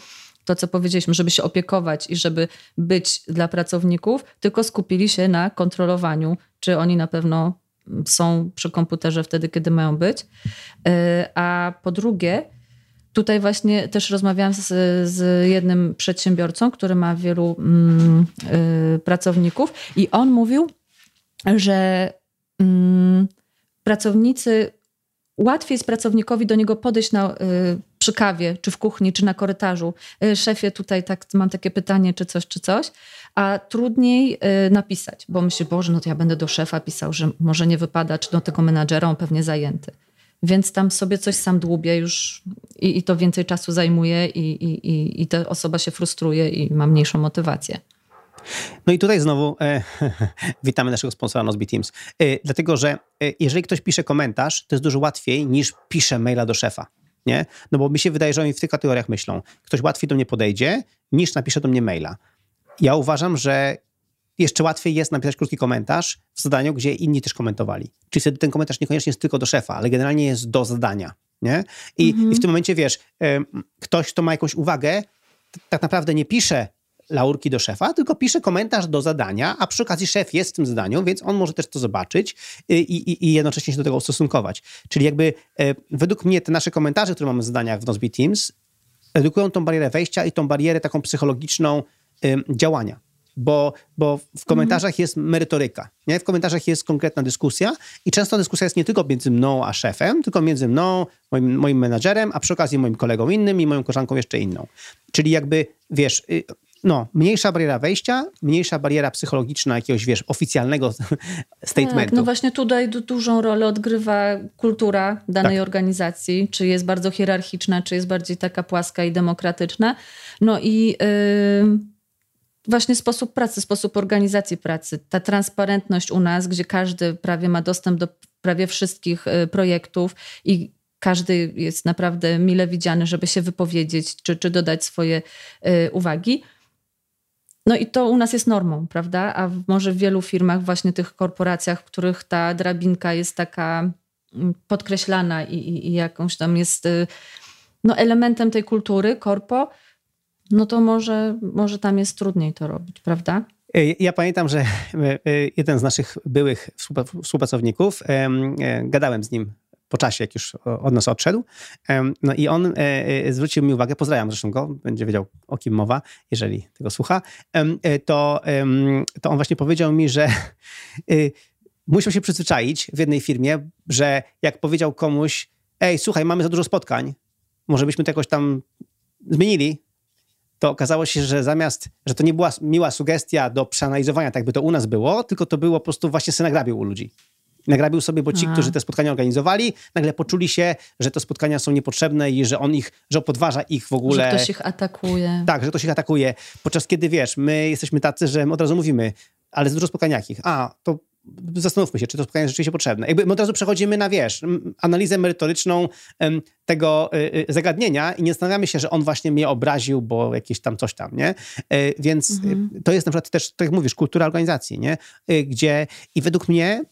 to, co powiedzieliśmy, żeby się opiekować i żeby być dla pracowników, tylko skupili się na kontrolowaniu, czy oni na pewno są przy komputerze wtedy, kiedy mają być. E, a po drugie, tutaj właśnie też rozmawiałam z, z jednym przedsiębiorcą, który ma wielu mm, y, pracowników, i on mówił, że mm, pracownicy łatwiej jest pracownikowi do niego podejść na, y, przy kawie, czy w kuchni, czy na korytarzu. Y, szefie, tutaj tak, mam takie pytanie, czy coś, czy coś. A trudniej y, napisać, bo myślę, Boże, no to ja będę do szefa pisał, że może nie wypada, czy do tego menadżera, on pewnie zajęty. Więc tam sobie coś sam dłubię już i, i to więcej czasu zajmuje i, i, i ta osoba się frustruje i ma mniejszą motywację. No i tutaj znowu e, witamy naszego sponsora Nozbe Teams. E, dlatego, że e, jeżeli ktoś pisze komentarz, to jest dużo łatwiej niż pisze maila do szefa. Nie? No bo mi się wydaje, że oni w tych kategoriach myślą. Ktoś łatwiej do mnie podejdzie, niż napisze do mnie maila. Ja uważam, że jeszcze łatwiej jest napisać krótki komentarz w zadaniu, gdzie inni też komentowali. Czyli wtedy ten komentarz niekoniecznie jest tylko do szefa, ale generalnie jest do zadania. Nie? I, mhm. i w tym momencie wiesz, ktoś, kto ma jakąś uwagę, tak naprawdę nie pisze laurki do szefa, tylko pisze komentarz do zadania, a przy okazji szef jest w tym zadaniu, więc on może też to zobaczyć i, i, i jednocześnie się do tego ustosunkować. Czyli jakby e, według mnie te nasze komentarze, które mamy w zadaniach w Nozbe Teams, edukują tą barierę wejścia i tą barierę taką psychologiczną działania. Bo, bo w komentarzach mhm. jest merytoryka, nie? w komentarzach jest konkretna dyskusja i często dyskusja jest nie tylko między mną a szefem, tylko między mną, moim, moim menadżerem, a przy okazji moim kolegą innym i moją koleżanką jeszcze inną. Czyli jakby, wiesz, y, no, mniejsza bariera wejścia, mniejsza bariera psychologiczna jakiegoś, wiesz, oficjalnego statementu. Tak, no właśnie tutaj dużą rolę odgrywa kultura danej tak. organizacji, czy jest bardzo hierarchiczna, czy jest bardziej taka płaska i demokratyczna. No i yy, właśnie sposób pracy, sposób organizacji pracy, ta transparentność u nas, gdzie każdy prawie ma dostęp do prawie wszystkich yy, projektów i każdy jest naprawdę mile widziany, żeby się wypowiedzieć, czy, czy dodać swoje yy, uwagi no i to u nas jest normą, prawda? A może w wielu firmach, właśnie tych korporacjach, w których ta drabinka jest taka mm, podkreślana i, i, i jakąś tam jest y, no, elementem tej kultury, korpo, no to może, może tam jest trudniej to robić, prawda? Ja pamiętam, że jeden z naszych byłych współpracowników, gadałem z nim po czasie, jak już od nas odszedł. No i on e, e, zwrócił mi uwagę, pozdrawiam zresztą go, będzie wiedział o kim mowa, jeżeli tego słucha, e, to, to on właśnie powiedział mi, że musiał się przyzwyczaić w jednej firmie, że jak powiedział komuś, ej, słuchaj, mamy za dużo spotkań, może byśmy to jakoś tam zmienili, to okazało się, że zamiast, że to nie była miła sugestia do przeanalizowania, tak by to u nas było, tylko to było po prostu właśnie synagrabił u ludzi nagrabił sobie, bo ci, A. którzy te spotkania organizowali, nagle poczuli się, że te spotkania są niepotrzebne i że on ich, że podważa ich w ogóle. Że ktoś ich atakuje. Tak, że ktoś ich atakuje. Podczas kiedy, wiesz, my jesteśmy tacy, że my od razu mówimy, ale z dużo spotkań jakich? A, to zastanówmy się, czy to spotkanie jest rzeczywiście potrzebne. Jakby my od razu przechodzimy na, wiesz, analizę merytoryczną tego y, y, zagadnienia i nie zastanawiamy się, że on właśnie mnie obraził, bo jakieś tam coś tam, nie? E, więc mhm. to jest na przykład też, tak jak mówisz, kultura organizacji, nie? Gdzie i według mnie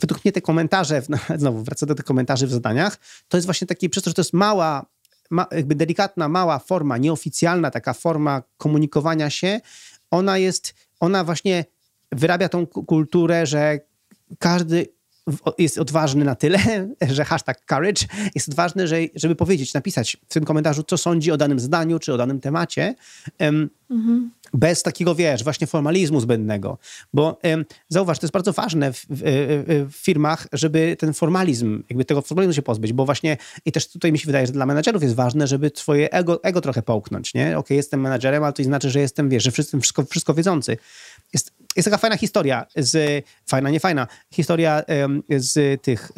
według mnie te komentarze, znowu wracam do tych komentarzy w zadaniach, to jest właśnie taki, przez to, że to jest mała, ma, jakby delikatna, mała forma, nieoficjalna taka forma komunikowania się, ona jest, ona właśnie wyrabia tą kulturę, że każdy jest odważny na tyle, że hashtag courage jest odważny, że, żeby powiedzieć, napisać w tym komentarzu, co sądzi o danym zdaniu czy o danym temacie. Mhm. Bez takiego, wiesz, właśnie formalizmu zbędnego. Bo um, zauważ, to jest bardzo ważne w, w, w, firmach, żeby ten formalizm, jakby tego formalizmu się pozbyć, bo właśnie i też tutaj mi się wydaje, że dla menadżerów jest ważne, żeby swoje ego, ego trochę połknąć, nie? Okej, okay, jestem menadżerem, ale to nie znaczy, że jestem, wiesz, że wszystko, wszystko wiedzący. Jest, jest taka fajna historia, z, fajna, nie fajna, historia z tych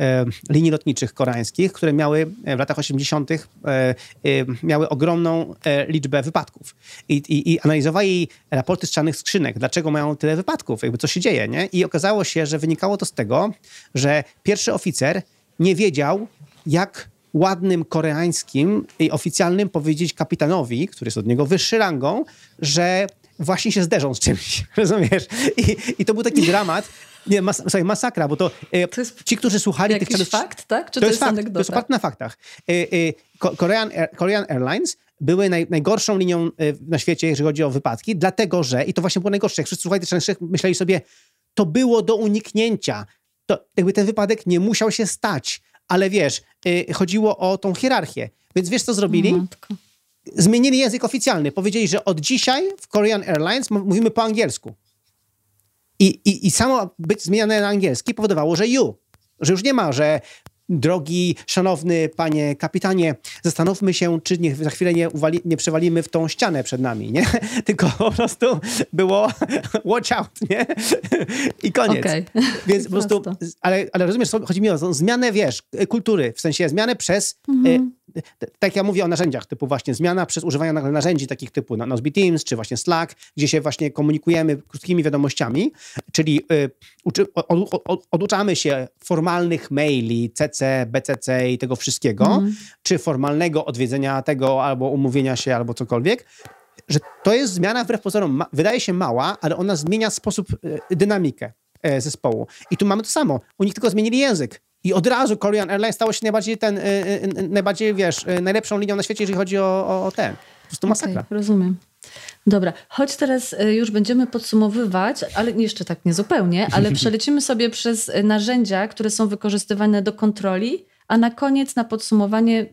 linii lotniczych koreańskich, które miały w latach 80. miały ogromną liczbę wypadków. I, i, i analizowali raporty z czarnych skrzynek, dlaczego mają tyle wypadków, jakby co się dzieje, nie? I okazało się, że wynikało to z tego, że pierwszy oficer nie wiedział, jak ładnym koreańskim i oficjalnym powiedzieć kapitanowi, który jest od niego wyższy rangą, że właśnie się zderzą z czymś, rozumiesz? I, i to był taki dramat, nie, mas, sorry, masakra, bo to, e, to ci, którzy słuchali jakiś tych... fakt, tak? Czy to, to jest, jest fakt, to jest fakt na faktach. E, e, Korean, Korean Airlines były naj, najgorszą linią e, na świecie, jeżeli chodzi o wypadki, dlatego że, i to właśnie było najgorsze, jak wszyscy słuchali tych myśleli sobie, to było do uniknięcia. To jakby ten wypadek nie musiał się stać, ale wiesz, yy, chodziło o tą hierarchię. Więc wiesz, co zrobili? Matko. Zmienili język oficjalny. Powiedzieli, że od dzisiaj w Korean Airlines mówimy po angielsku. I, i, i samo być zmieniane na angielski powodowało, że you, że już nie ma, że drogi, szanowny panie kapitanie, zastanówmy się, czy nie, za chwilę nie, uwali, nie przewalimy w tą ścianę przed nami, nie? Tylko po prostu było watch out, nie? I koniec. Okay. Więc po prostu, ale, ale rozumiesz, chodzi mi o zmianę, wiesz, kultury, w sensie zmianę przez mhm tak ja mówię o narzędziach, typu właśnie zmiana przez używanie narzędzi takich typu Nozbe Teams, czy właśnie Slack, gdzie się właśnie komunikujemy krótkimi wiadomościami, czyli y, uczy, od, od, oduczamy się formalnych maili, CC, BCC i tego wszystkiego, mm. czy formalnego odwiedzenia tego albo umówienia się, albo cokolwiek, że to jest zmiana wbrew pozorom, wydaje się mała, ale ona zmienia sposób, y, dynamikę e, zespołu. I tu mamy to samo. U nich tylko zmienili język. I od razu Korean Airlines stało się najbardziej ten, y, y, y, najbardziej, wiesz, najlepszą linią na świecie, jeżeli chodzi o, o, o ten. Po prostu masakra. Okay, rozumiem. Dobra, choć teraz już będziemy podsumowywać, ale jeszcze tak nie zupełnie, ale przelecimy sobie przez narzędzia, które są wykorzystywane do kontroli, a na koniec, na podsumowanie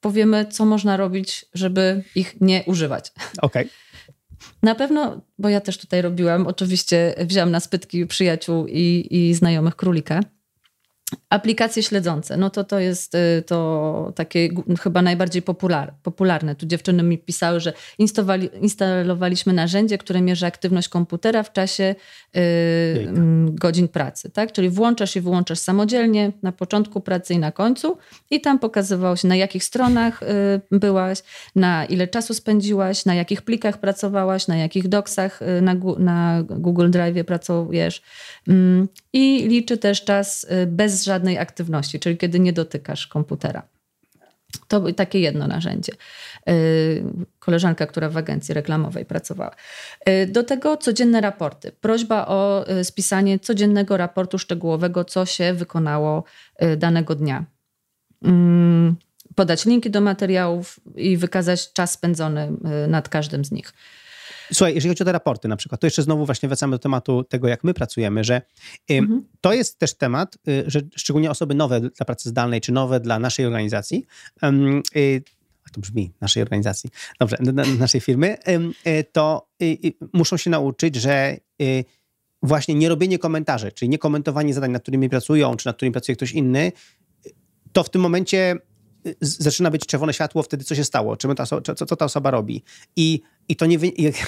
powiemy, co można robić, żeby ich nie używać. Okej. Okay. Na pewno, bo ja też tutaj robiłam, oczywiście wziąłam na spytki przyjaciół i, i znajomych królika. Aplikacje śledzące, no to to jest y, to takie chyba najbardziej popular, popularne. Tu dziewczyny mi pisały, że instalowaliśmy narzędzie, które mierzy aktywność komputera w czasie y, godzin pracy. Tak? Czyli włączasz i wyłączasz samodzielnie na początku pracy i na końcu i tam pokazywało się na jakich stronach y, byłaś, na ile czasu spędziłaś, na jakich plikach pracowałaś, na jakich doksach na, na Google Drive pracujesz. Mm, I liczy też czas y, bez żadnej aktywności, czyli kiedy nie dotykasz komputera. To takie jedno narzędzie. Y, koleżanka, która w agencji reklamowej pracowała. Y, do tego codzienne raporty. Prośba o spisanie codziennego raportu szczegółowego, co się wykonało danego dnia. Mm, podać linki do materiałów i wykazać czas spędzony nad każdym z nich. Słuchaj, jeżeli chodzi o te raporty na przykład, to jeszcze znowu właśnie wracamy do tematu tego, jak my pracujemy, że mhm. to jest też temat, y, że szczególnie osoby nowe dla pracy zdalnej, czy nowe dla naszej organizacji, y, to brzmi, naszej organizacji, dobrze, naszej firmy, y, to muszą się nauczyć, że właśnie nie robienie komentarzy, czyli nie komentowanie zadań, nad którymi pracują, czy nad którymi pracuje ktoś inny, to w tym momencie zaczyna być czerwone światło, wtedy co się stało, czym ta, co, co ta osoba robi. I, i, to nie,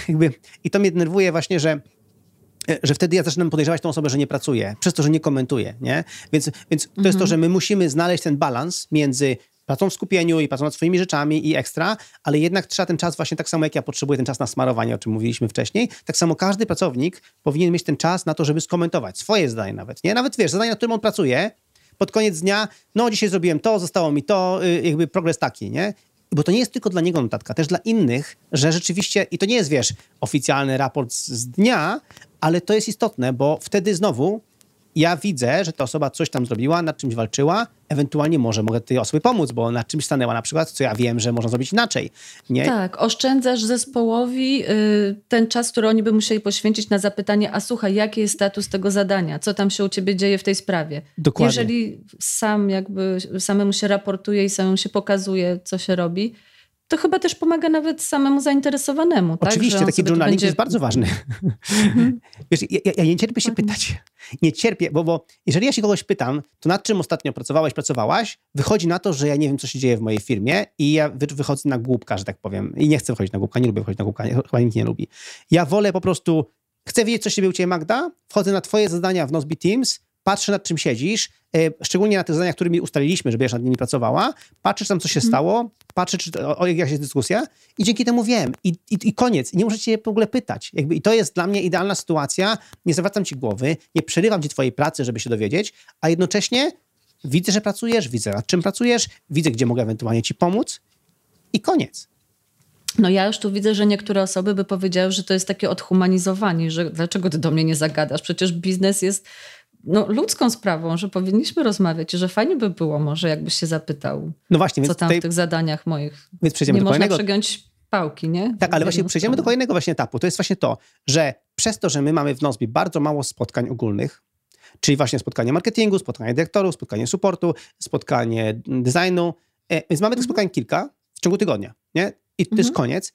jakby, I to mnie denerwuje właśnie, że że wtedy ja zaczynam podejrzewać tą osobę, że nie pracuje, przez to, że nie komentuje, nie? Więc, więc to mhm. jest to, mhm. że my musimy znaleźć ten balans między pracą w skupieniu i pracą nad swoimi rzeczami i ekstra, ale jednak trzeba ten czas właśnie tak samo jak ja potrzebuję ten czas na smarowanie, o czym mówiliśmy wcześniej, tak samo każdy pracownik powinien mieć ten czas na to, żeby skomentować swoje zdanie nawet, nie? Nawet wiesz, zadanie, nad którym on pracuje, pod koniec dnia, no dzisiaj zrobiłem to, zostało mi to, y, jakby progres taki, nie? Bo to nie jest tylko dla niego notatka, też dla innych, że rzeczywiście, i to nie jest, wiesz, oficjalny raport z dnia, ale to jest istotne, bo wtedy znowu ja widzę, że ta osoba coś tam zrobiła, nad czymś walczyła, ewentualnie może mogę tej osobie pomóc, bo nad czymś stanęła na przykład, co ja wiem, że można zrobić inaczej. Nie? Tak, oszczędzasz zespołowi y, ten czas, który oni by musieli poświęcić na zapytanie, a słuchaj, jaki jest status tego zadania, co tam się u ciebie dzieje w tej sprawie. Dokładnie. Jeżeli sam jakby samemu się raportuje i samemu się pokazuje, co się robi, to chyba też pomaga nawet samemu zainteresowanemu. Tak? Oczywiście, tak? taki journaling będzie... jest bardzo ważny. Mhm. Wiesz, ja, ja, nie cierpię się pytać. Nie cierpię, bo, bo jeżeli ja się kogoś pytam, to nad czym ostatnio pracowałeś, pracowałaś, wychodzi na to, że ja nie wiem, co się dzieje w mojej firmie i ja wychodzę na głupka, że tak powiem. I nie chcę wychodzić na głupka, nie lubię wychodzić na głupka, chyba nikt nie lubi. Ja wolę po prostu chcę wiedzieć, co się dzieje u Ciebie, Magda, wchodzę na Twoje zadania w Nozbe Teams, patrzę nad czym siedzisz, e, szczególnie na tych zadaniach, którymi ustaliliśmy, żebyś nad nimi pracowała, patrzysz tam, co się stało, patrzę, czy, o, o jaka jest dyskusja i dzięki temu wiem. I, i, i koniec. I nie muszę cię w ogóle pytać. Jakby, I to jest dla mnie idealna sytuacja. Nie zawracam ci głowy, nie przerywam ci twojej pracy, żeby się dowiedzieć, a jednocześnie widzę, że pracujesz, widzę nad czym pracujesz, widzę, gdzie mogę ewentualnie ci pomóc i koniec. No ja już tu widzę, że niektóre osoby by powiedziały, że to jest takie odhumanizowanie, że dlaczego ty do mnie nie zagadasz? Przecież biznes jest no, ludzką sprawą, że powinniśmy rozmawiać że fajnie by było może, jakbyś się zapytał, no właśnie, co tam tutaj... w tych zadaniach moich. Więc przejdziemy nie do można przegiąć pałki, nie? Tak, ale właśnie przejdziemy do kolejnego właśnie etapu. To jest właśnie to, że przez to, że my mamy w Nozbi bardzo mało spotkań ogólnych, czyli właśnie spotkanie marketingu, spotkanie dyrektorów, spotkanie supportu, spotkanie designu, e, więc mamy tych mhm. spotkań kilka w ciągu tygodnia, nie? I to mhm. jest koniec.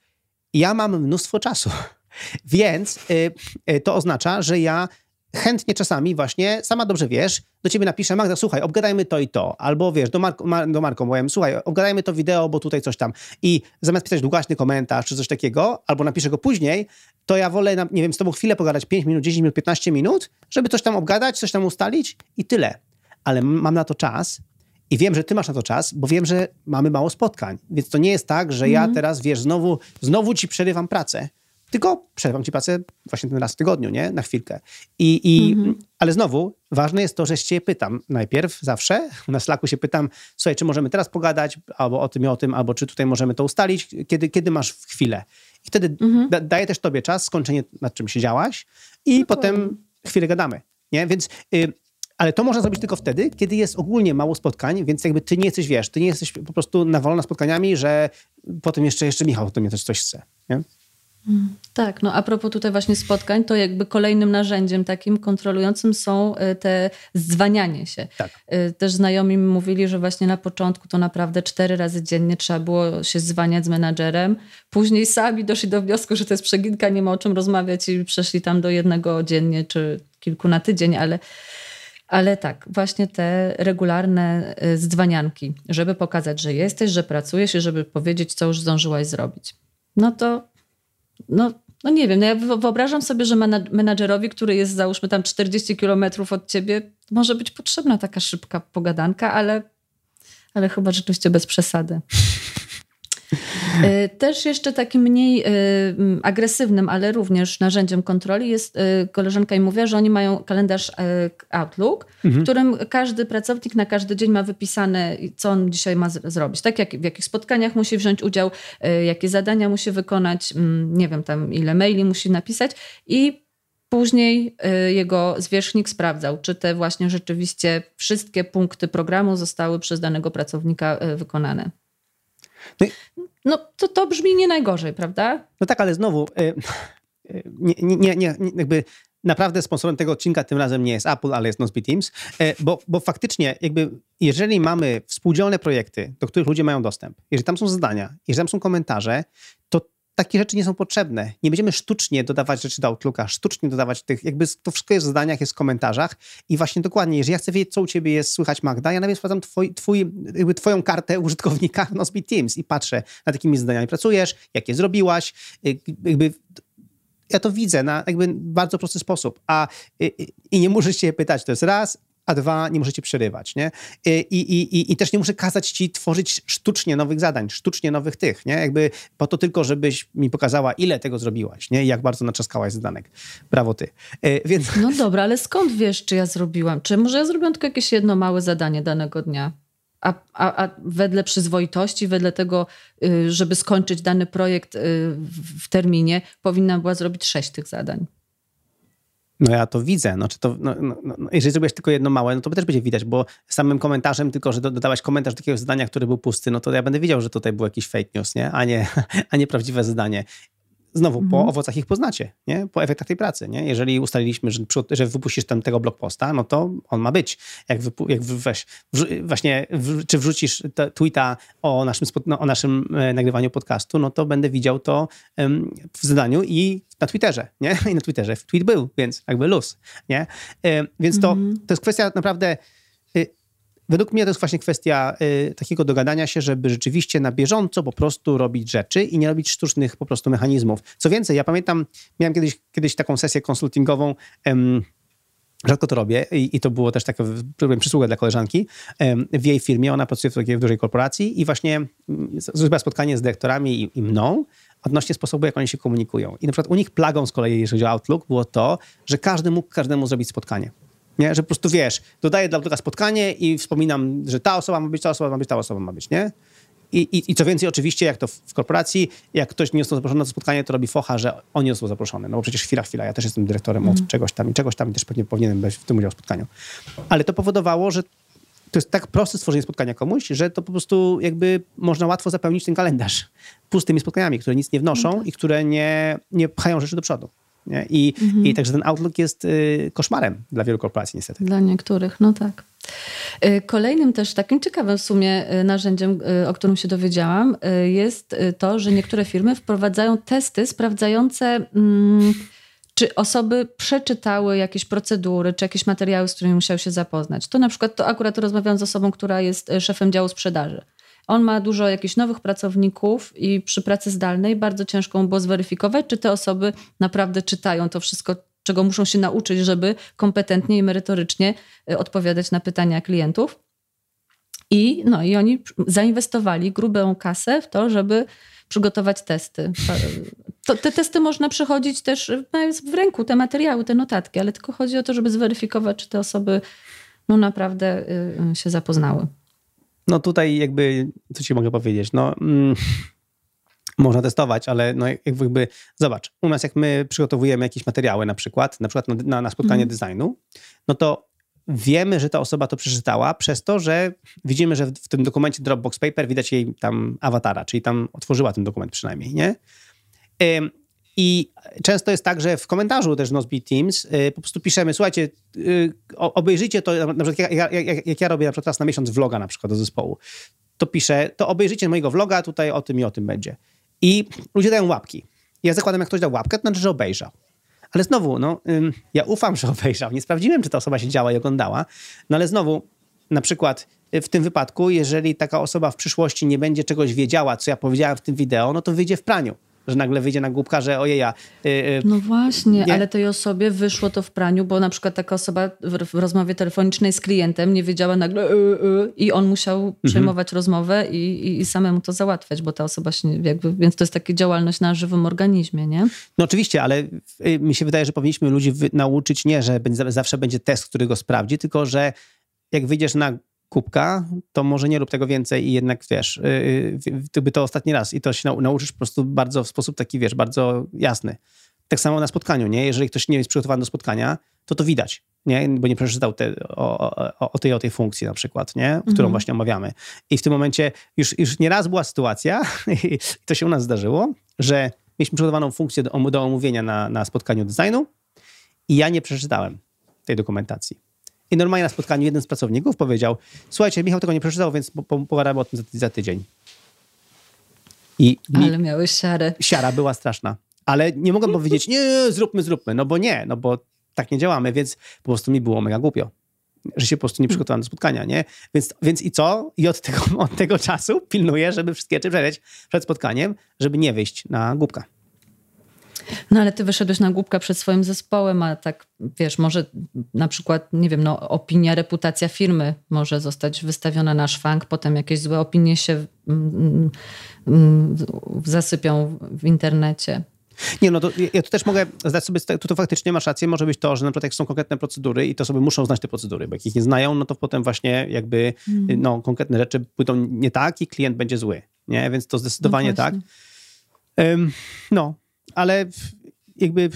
Ja mam mnóstwo czasu, więc y, y, to oznacza, że ja chętnie czasami właśnie, sama dobrze wiesz, do ciebie napiszę, Magda, słuchaj, obgadajmy to i to. Albo wiesz, do, Marko, do Marko powiem, słuchaj, obgadajmy to wideo, bo tutaj coś tam. I zamiast pisać długaśny komentarz czy coś takiego, albo napiszę go później, to ja wolę, nie wiem, z tobą chwilę pogadać 5 minut, 10 minut, 15 minut, żeby coś tam obgadać, coś tam ustalić i tyle. Ale mam na to czas i wiem, że ty masz na to czas, bo wiem, że mamy mało spotkań. Więc to nie jest tak, że mm. ja mhm. teraz, wiesz, znowu, znowu ci przerywam pracę tylko przerwam ci pracę właśnie ten raz w tygodniu, nie? Na chwilkę. I, i, mhm. Ale znowu, ważne jest to, że się pytam najpierw, zawsze, na Slacku się pytam, słuchaj, czy możemy teraz pogadać, albo o tym i o tym, albo czy tutaj możemy to ustalić, kiedy, kiedy masz chwilę. I wtedy mhm. da, daję też tobie czas, skończenie nad czym siedziałaś i no potem chwilę gadamy, nie? Więc... Y, ale to można zrobić tylko wtedy, kiedy jest ogólnie mało spotkań, więc jakby ty nie jesteś, wiesz, ty nie jesteś po prostu nawolona spotkaniami, że potem jeszcze, jeszcze Michał to mnie też coś chce. Nie? Tak, no a propos tutaj właśnie spotkań, to jakby kolejnym narzędziem takim kontrolującym są y, te zwanianie się. Tak. Y, też znajomi mi mówili, że właśnie na początku to naprawdę cztery razy dziennie trzeba było się zwaniać z menadżerem. Później sami doszli do wniosku, że to jest przeginka, nie ma o czym rozmawiać i przeszli tam do jednego dziennie czy kilku na tydzień, ale ale tak, właśnie te regularne y, zdzwanianki, żeby pokazać, że jesteś, że pracujesz i żeby powiedzieć, co już zdążyłaś zrobić. No to no, no nie wiem, no ja wyobrażam sobie, że menadżerowi, który jest załóżmy tam 40 kilometrów od ciebie, może być potrzebna taka szybka pogadanka, ale, ale chyba rzeczywiście bez przesady. Y, też jeszcze takim mniej y, agresywnym, ale również narzędziem kontroli jest y, koleżanka i mówiła, że oni mają kalendarz Outlook, mhm. w którym każdy pracownik na każdy dzień ma wypisane, co on dzisiaj ma zrobić. Tak jak w jakich spotkaniach musi wziąć udział, jakie zadania musi wykonać, nie wiem tam ile maili musi napisać i Później jego zwierzchnik sprawdzał, czy te właśnie rzeczywiście wszystkie punkty programu zostały przez danego pracownika wykonane. No, no to, to brzmi nie najgorzej, prawda? No tak, ale znowu y, y, nie, nie, nie, jakby naprawdę sponsorem tego odcinka tym razem nie jest Apple, ale jest Nozbe Teams, y, bo, bo faktycznie jakby jeżeli mamy współdzielne projekty, do których ludzie mają dostęp, jeżeli tam są zadania, jeżeli tam są komentarze, to takie rzeczy nie są potrzebne. Nie będziemy sztucznie dodawać rzeczy do Outlooka, sztucznie dodawać tych, jakby to wszystko jest w zadaniach, jest w komentarzach. I właśnie dokładnie, jeżeli ja chcę wiedzieć, co u ciebie jest słychać Magda, ja nawet sprawdzam twój, twój, jakby twoją kartę użytkownika w Nozbe Teams i patrzę, nad jakimi zadaniami pracujesz, jakie zrobiłaś, y, jakby ja to widzę na jakby bardzo prosty sposób, a i, y, y, i nie muszę się pytać, to jest raz, a dwa, nie możecie przerywać, nie? I, i, i, I też nie muszę kazać ci tworzyć sztucznie nowych zadań, sztucznie nowych tych, nie? Jakby po to tylko, żebyś mi pokazała, ile tego zrobiłaś, nie? I jak bardzo naczaskałaś zadanek. Brawo ty. E, więc... No dobra, ale skąd wiesz, czy ja zrobiłam? Czy może ja zrobiłam tylko jakieś jedno małe zadanie danego dnia? A, a, a, wedle przyzwoitości, wedle tego, y, żeby skończyć dany projekt y, w terminie, powinna była zrobić sześć tych zadań. No ja to widzę. No, czy to, no, no, no, no jeżeli zrobiłeś tylko jedno małe, no to też będzie widać, bo samym komentarzem, tylko że dodałaś komentarz do takiego zadania, który był pusty, no to ja będę widział, że tutaj był jakiś fake news, nie? A, nie, a nie prawdziwe zadanie. Znowu, mhm. po owocach ich poznacie, nie? po efektach tej pracy. Nie? Jeżeli ustaliliśmy, że, że wypuścisz tam tego blog posta, no to on ma być. Jak, wypu- jak weź, właśnie, w, czy wrzucisz tweeta o naszym, no, o naszym e, nagrywaniu podcastu, no to będę widział to em, w zadaniu i na Twitterze, nie? I na Twitterze tweet był, więc jakby luz, nie? E, więc to, mhm. to jest kwestia naprawdę... Y, według mnie to jest właśnie kwestia y, takiego dogadania się, żeby rzeczywiście na bieżąco po prostu robić rzeczy i nie robić sztucznych po prostu mechanizmów. Co więcej, ja pamiętam, miałem kiedyś, kiedyś taką sesję konsultingową. Rzadko to robię i, i, to było też taka przysługa dla koleżanki w jej firmie. Ona pracuje w takiej dużej korporacji i właśnie mm, zrobiła spotkanie z dyrektorami i, i, mną odnośnie sposobu, jak oni się komunikują. I na przykład u nich plagą z kolei, jeżeli chodzi o Outlook, było to, że każdy mógł każdemu zrobić spotkanie. Nie? Że po prostu wiesz, dodaję dla Outlooka spotkanie i wspominam, że ta osoba ma być, ta osoba ma być, ta osoba ma być, nie? I, i, I co więcej, oczywiście, jak to w, korporacji, jak ktoś nie został zaproszony na to spotkanie, to robi focha, że on nie został zaproszony. No bo przecież chwila, chwila, ja też jestem dyrektorem mm. od czegoś tam i czegoś tam i też pewnie powinienem być w tym udział w spotkaniu. Ale to powodowało, że to jest tak proste stworzenie spotkania komuś, że to po prostu jakby można łatwo zapełnić ten kalendarz pustymi spotkaniami, które nic nie wnoszą i które nie, nie pchają rzeczy do przodu. Nie? I, mhm. I także ten Outlook jest y, koszmarem dla wielu korporacji niestety. Dla niektórych, no tak. Y, kolejnym też takim ciekawym w sumie y, narzędziem, y, o którym się dowiedziałam, jest to, że niektóre firmy wprowadzają testy sprawdzające, mm, czy osoby przeczytały jakieś procedury, czy jakieś materiały, z którymi musiały się zapoznać. To na przykład, to akurat rozmawiałam z osobą, która jest szefem działu sprzedaży. On ma dużo jakichś nowych pracowników i przy pracy zdalnej bardzo ciężko było zweryfikować, czy te osoby naprawdę czytają to wszystko, czego muszą się nauczyć, żeby kompetentnie i merytorycznie y, odpowiadać na pytania klientów. I, no, I oni zainwestowali grubą kasę w to, żeby przygotować testy. To, te testy można przechodzić też, mając w ręku te materiały, te notatki, ale tylko chodzi o to, żeby zweryfikować, czy te osoby no, naprawdę y, y, się zapoznały. No tutaj jakby, co ci mogę powiedzieć, no mm, można testować, ale no jakby, zobacz, u nas jak my przygotowujemy jakieś materiały na przykład, na przykład na, na spotkanie mm. designu, no to wiemy, że ta osoba to przeczytała przez to, że widzimy, że w tym dokumencie Dropbox Paper widać jej tam awatara, czyli tam otworzyła ten dokument przynajmniej, nie? I często jest tak, że w komentarzu też Nozbe Teams y, po prostu piszemy, słuchajcie, y, obejrzyjcie to, na przykład jak, jak, jak, ja robię na przykład raz na miesiąc vloga na przykład do zespołu, to piszę, to obejrzyjcie mojego vloga, tutaj o tym i o tym będzie. I ludzie dają łapki. Ja zakładam, jak ktoś dał łapkę, to znaczy, że obejrzał. Ale znowu, no, ja ufam, że obejrzał. Nie sprawdziłem, czy ta osoba siedziała i oglądała. No ale znowu, na przykład y, w tym wypadku, jeżeli taka osoba w przyszłości nie będzie czegoś wiedziała, co ja powiedziałem w tym wideo, no to wyjdzie w praniu że nagle wyjdzie na głupka, że ojeja. Yy, no właśnie, nie? ale tej osobie wyszło to w praniu, bo na przykład taka osoba w, w rozmowie telefonicznej z klientem nie wiedziała nagle yy, yy, i on musiał mhm. przejmować rozmowę i, i, i, samemu to załatwiać, bo ta osoba się jakby, więc to jest taka działalność na żywym organizmie, nie? No oczywiście, ale y, mi się wydaje, że powinniśmy ludzi nauczyć nie, że zawsze będzie test, który go sprawdzi, tylko że jak wyjdziesz na kubka, to może nie rób tego więcej i jednak, wiesz, yy, by to ostatni raz i to się nauczysz po prostu bardzo w sposób taki, wiesz, bardzo jasny. Tak samo na spotkaniu, nie? Jeżeli ktoś nie jest przygotowany do spotkania, to to widać, nie? Bo nie przeczytał te, o, o, o, tej, o tej funkcji na przykład, nie? Którą mhm. właśnie omawiamy. I w tym momencie już, już nieraz była sytuacja, i to się u nas zdarzyło, że mieliśmy przygotowaną funkcję do, do omówienia na, na spotkaniu designu i ja nie przeczytałem tej dokumentacji. I normalnie na spotkaniu jeden z pracowników powiedział: Słuchajcie, Michał tego nie przeczytał, więc pogadamy o tym za, za tydzień. I Ale miałeś siarę. Siara była straszna. Ale nie mogłem powiedzieć, nie, zróbmy, zróbmy, no bo nie, no bo tak nie działamy, więc po prostu mi było mega głupio, że się po prostu nie przygotowałem do spotkania, nie? Więc, więc i co? I od tego, od tego czasu pilnuję, żeby wszystkie rzeczy przeleć przed spotkaniem, żeby nie wyjść na głupka. No ale ty wyszedłeś na głupka przed swoim zespołem, a tak wiesz, może na przykład, nie wiem, no, opinia, reputacja firmy może zostać wystawiona na szwank, potem jakieś złe opinie się mm, mm, zasypią w internecie. Nie, no to ja tu też mogę zdać sobie, tu to faktycznie masz rację, może być to, że na przykład jak są konkretne procedury i to sobie muszą znać te procedury, bo jak ich nie znają, no to potem właśnie jakby mm. no, konkretne rzeczy pójdą nie tak i klient będzie zły, nie? Więc to zdecydowanie no tak. Um, no, ale jakby,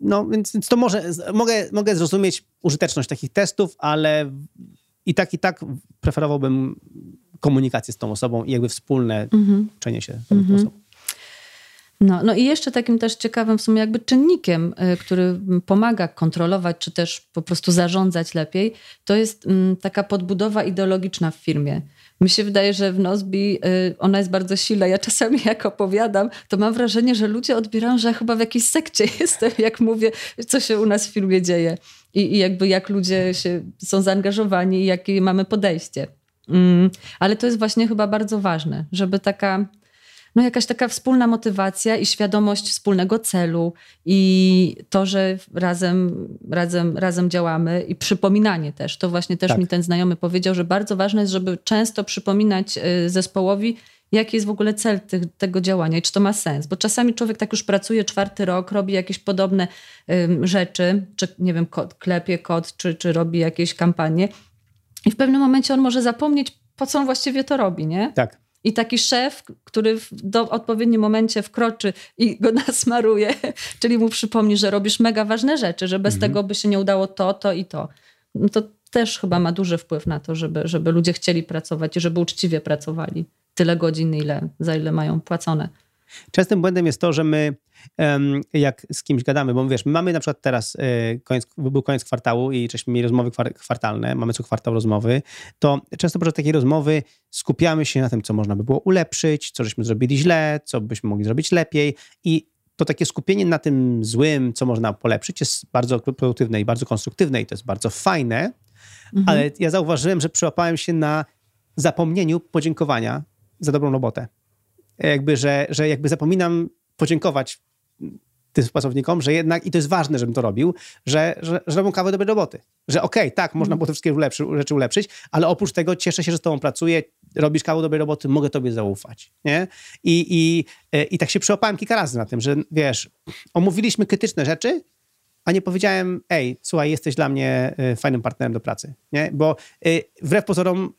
no więc, więc to może, mogę, mogę zrozumieć użyteczność takich testów, ale i tak, i tak preferowałbym komunikację z tą osobą i jakby wspólne uczenie się tą mhm. osobą. No, no i jeszcze takim też ciekawym w sumie jakby czynnikiem, y, który pomaga kontrolować, czy też po prostu zarządzać lepiej, to jest mm, taka podbudowa ideologiczna w firmie. Mi się wydaje, że w Nozbi y, ona jest bardzo silna. Ja czasami jak opowiadam, to mam wrażenie, że ludzie odbierają, że ja chyba w jakiejś sekcie jestem, jak mówię, co się u nas w firmie dzieje. I, i jakby jak ludzie się, są zaangażowani i jakie mamy podejście. Mm, ale to jest właśnie chyba bardzo ważne, żeby taka no jakaś taka wspólna motywacja i świadomość wspólnego celu i to, że razem, razem, razem działamy i przypominanie też. To właśnie też tak. mi ten znajomy powiedział, że bardzo ważne jest, żeby często przypominać y, zespołowi, jaki jest w ogóle cel tych, tego działania i czy to ma sens. Bo czasami człowiek tak już pracuje czwarty rok, robi jakieś podobne rzeczy, czy nie wiem, kod, klepie kod, czy, czy robi jakieś kampanie i w pewnym momencie on może zapomnieć, po co on właściwie to robi, nie? Tak. I taki szef, który w do odpowiednim momencie wkroczy i go nasmaruje, czyli mu przypomni, że robisz mega ważne rzeczy, że bez mhm. tego by się nie udało to, to i to. No to też chyba ma duży wpływ na to, żeby, żeby ludzie chcieli pracować i żeby uczciwie pracowali tyle godzin, ile, za ile mają płacone. Częstym błędem jest to, że my jak z kimś gadamy, bo wiesz, my mamy na przykład teraz, e, koniec, był koniec kwartału i żeśmy mieli rozmowy kwartalne, mamy co kwartał rozmowy, to często podczas takiej rozmowy skupiamy się na tym, co można by było ulepszyć, co żeśmy zrobili źle, co byśmy mogli zrobić lepiej i to takie skupienie na tym złym, co można polepszyć, jest bardzo produktywne i bardzo konstruktywne i to jest bardzo fajne, mhm. ale ja zauważyłem, że przyłapałem się na zapomnieniu podziękowania za dobrą robotę. Jakby, że, że jakby zapominam podziękować tym współpracownikom, że jednak, i to jest ważne, żebym to robił, że, że, że robią kawę dobrej roboty. Że okej, okay, tak, można było te wszystkie ulepszy, rzeczy ulepszyć, ale oprócz tego cieszę się, że z tobą pracuję, robisz kawał dobrej roboty, mogę tobie zaufać, nie? I, i, e, i tak się przyłapałem kilka razy na tym, że wiesz, omówiliśmy krytyczne rzeczy, a nie powiedziałem, ej, słuchaj, jesteś dla mnie e, fajnym partnerem do pracy, nie? Bo e, wbrew pozorom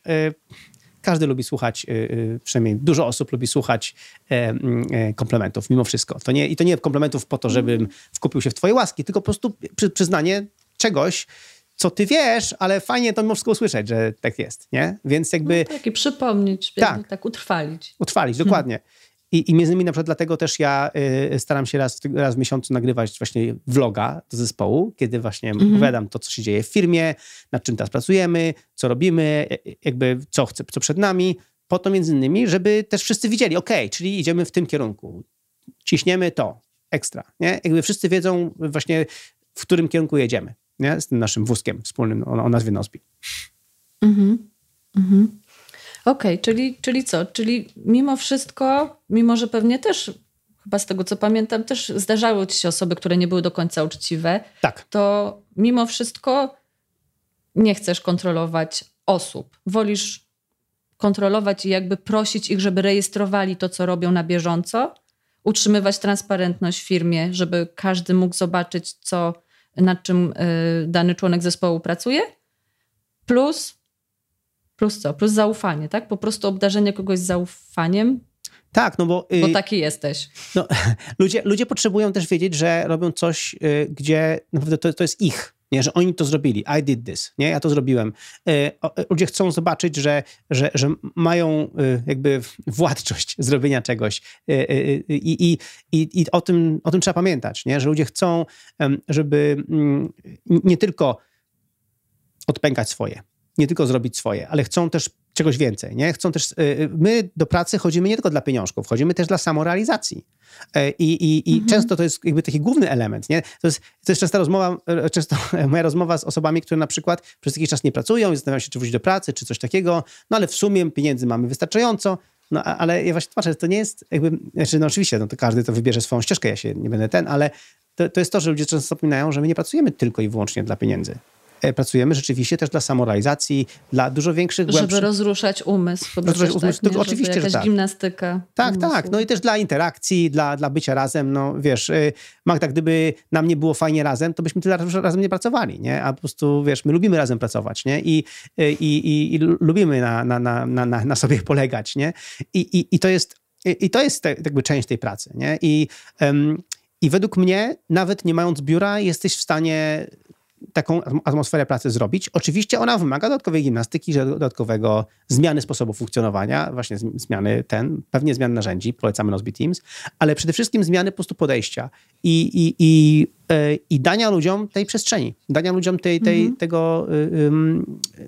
każdy lubi słuchać, y, y, przynajmniej dużo osób lubi słuchać e, e, komplementów, mimo wszystko. To nie, I to nie komplementów po to, żebym wkupił się w twoje łaski, tylko po prostu przyznanie czegoś, co ty wiesz, ale fajnie to mimo wszystko usłyszeć, że tak jest, nie? Więc jakby... No tak, i przypomnieć, tak, tak utrwalić. Utrwalić, dokładnie. Hmm. I, I między innymi na przykład dlatego też ja y, staram się raz, raz w miesiącu nagrywać właśnie vloga do zespołu, kiedy właśnie mm -hmm. opowiadam to, co się dzieje w firmie, nad czym teraz pracujemy, co robimy, jakby co, chce, co przed nami, po to między innymi, żeby też wszyscy widzieli, ok, czyli idziemy w tym kierunku, ciśniemy to, ekstra, nie? Jakby wszyscy wiedzą właśnie, w którym kierunku jedziemy, nie? Z tym naszym wózkiem wspólnym o, o nazwie Nozbi. Mhm. mhm. Okej, okay, czyli, czyli co? Czyli mimo wszystko, mimo że pewnie też, chyba z tego co pamiętam, też zdarzały ci się osoby, które nie były do końca uczciwe, tak. to mimo wszystko nie chcesz kontrolować osób. Wolisz kontrolować i jakby prosić ich, żeby rejestrowali to, co robią na bieżąco, utrzymywać transparentność w firmie, żeby każdy mógł zobaczyć, co, nad czym y, dany członek zespołu pracuje, plus Plus co? Plus zaufanie, tak? Po prostu obdarzenie kogoś zaufaniem. Tak, no bo... Bo taki jesteś. No, ludzie, ludzie potrzebują też wiedzieć, że robią coś, y, gdzie naprawdę to, to jest ich. Nie, że oni to zrobili. I did this. Nie, ja to zrobiłem. Y, y, ludzie chcą zobaczyć, że, że, że mają jakby władczość zrobienia czegoś. I, i, i, i o, tym, o tym trzeba pamiętać, nie? że ludzie chcą, żeby mm, nie tylko odpękać swoje, nie tylko zrobić swoje, ale chcą też czegoś więcej, nie? Chcą też, y, y, my do pracy chodzimy nie tylko dla pieniążków, chodzimy też dla samorealizacji. E, I, i, i mhm. często to jest jakby taki główny element, nie? To jest, to jest często rozmowa, e, często moja rozmowa z osobami, które na przykład przez jakiś czas nie pracują i zastanawiają się, czy wrócić do pracy, czy coś takiego, no ale w sumie pieniędzy mamy wystarczająco, no ale ja właśnie tłumaczę, to nie jest jakby, znaczy no oczywiście, no to każdy to wybierze swoją ścieżkę, ja się nie będę ten, ale to, to jest to, że ludzie często zapominają, że my nie pracujemy tylko i wyłącznie dla pieniędzy. E, pracujemy rzeczywiście też dla samorealizacji, dla dużo większych, głębszych... Żeby rozruszać umysł. Rozruszać umysł, tak, to, oczywiście, jakaś że tak. gimnastyka. Tak, umysłu. tak. No i też dla interakcji, dla, dla bycia razem. No wiesz, y, Magda, gdyby nam nie było fajnie razem, to byśmy tyle razem nie pracowali, nie? A po prostu, wiesz, my lubimy razem pracować, nie? I, y, i, i, i lubimy na, na, na, na, na sobie polegać, nie? I, i, i to jest, i to jest jakby część tej pracy, nie? I, um, I według mnie, nawet nie mając biura, jesteś w stanie taką atmosferę pracy zrobić. Oczywiście ona wymaga dodatkowej gimnastyki, dodatkowego zmiany sposobu funkcjonowania, właśnie zmiany ten, pewnie zmian narzędzi, polecamy Nozbe Teams, ale przede wszystkim zmiany po prostu podejścia i, i, i, e, i dania ludziom tej przestrzeni, dania ludziom tej, tej, mhm. tego, y,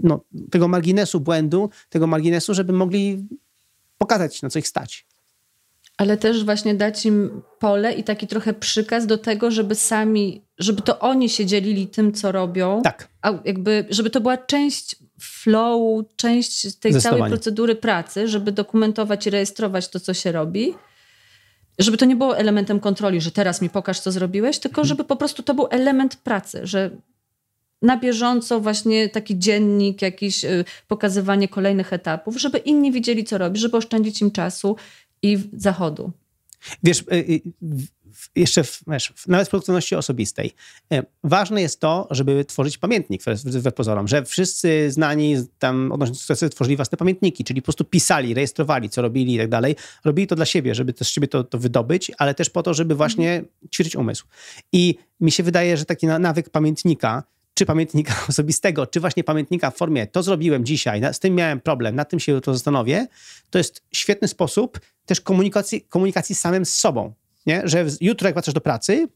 no, tego marginesu błędu, tego marginesu, żeby mogli pokazać, na co ich stać ale też właśnie dać im pole i taki trochę przykaz do tego, żeby sami, żeby to oni się dzielili tym, co robią. Tak. A jakby, żeby to była część flow, część tej całej procedury pracy, żeby dokumentować i rejestrować to, co się robi. Żeby to nie było elementem kontroli, że teraz mi pokaż, co zrobiłeś, tylko mhm. żeby po prostu to był element pracy, że na bieżąco właśnie taki dziennik, jakieś y, pokazywanie kolejnych etapów, żeby inni widzieli, co robi, żeby oszczędzić im czasu, i zachodu. Wiesz, y, y, jeszcze w, wiesz, nawet w produktywności osobistej. E, ważne jest to, żeby tworzyć pamiętnik we pozorom, że wszyscy znani tam odnośnie sukcesu tworzyli własne pamiętniki, czyli po prostu pisali, rejestrowali, co robili i tak dalej. Robili to dla siebie, żeby też z siebie to, to wydobyć, ale też po to, żeby właśnie ćwiczyć umysł. I mi się wydaje, że taki nawyk pamiętnika czy pamiętnika osobistego, czy właśnie pamiętnika w formie to zrobiłem dzisiaj, z tym miałem problem, nad tym się to zastanowię, to jest świetny sposób też komunikacji, komunikacji samym z sobą. Nie? Że jutro jak wracasz do pracy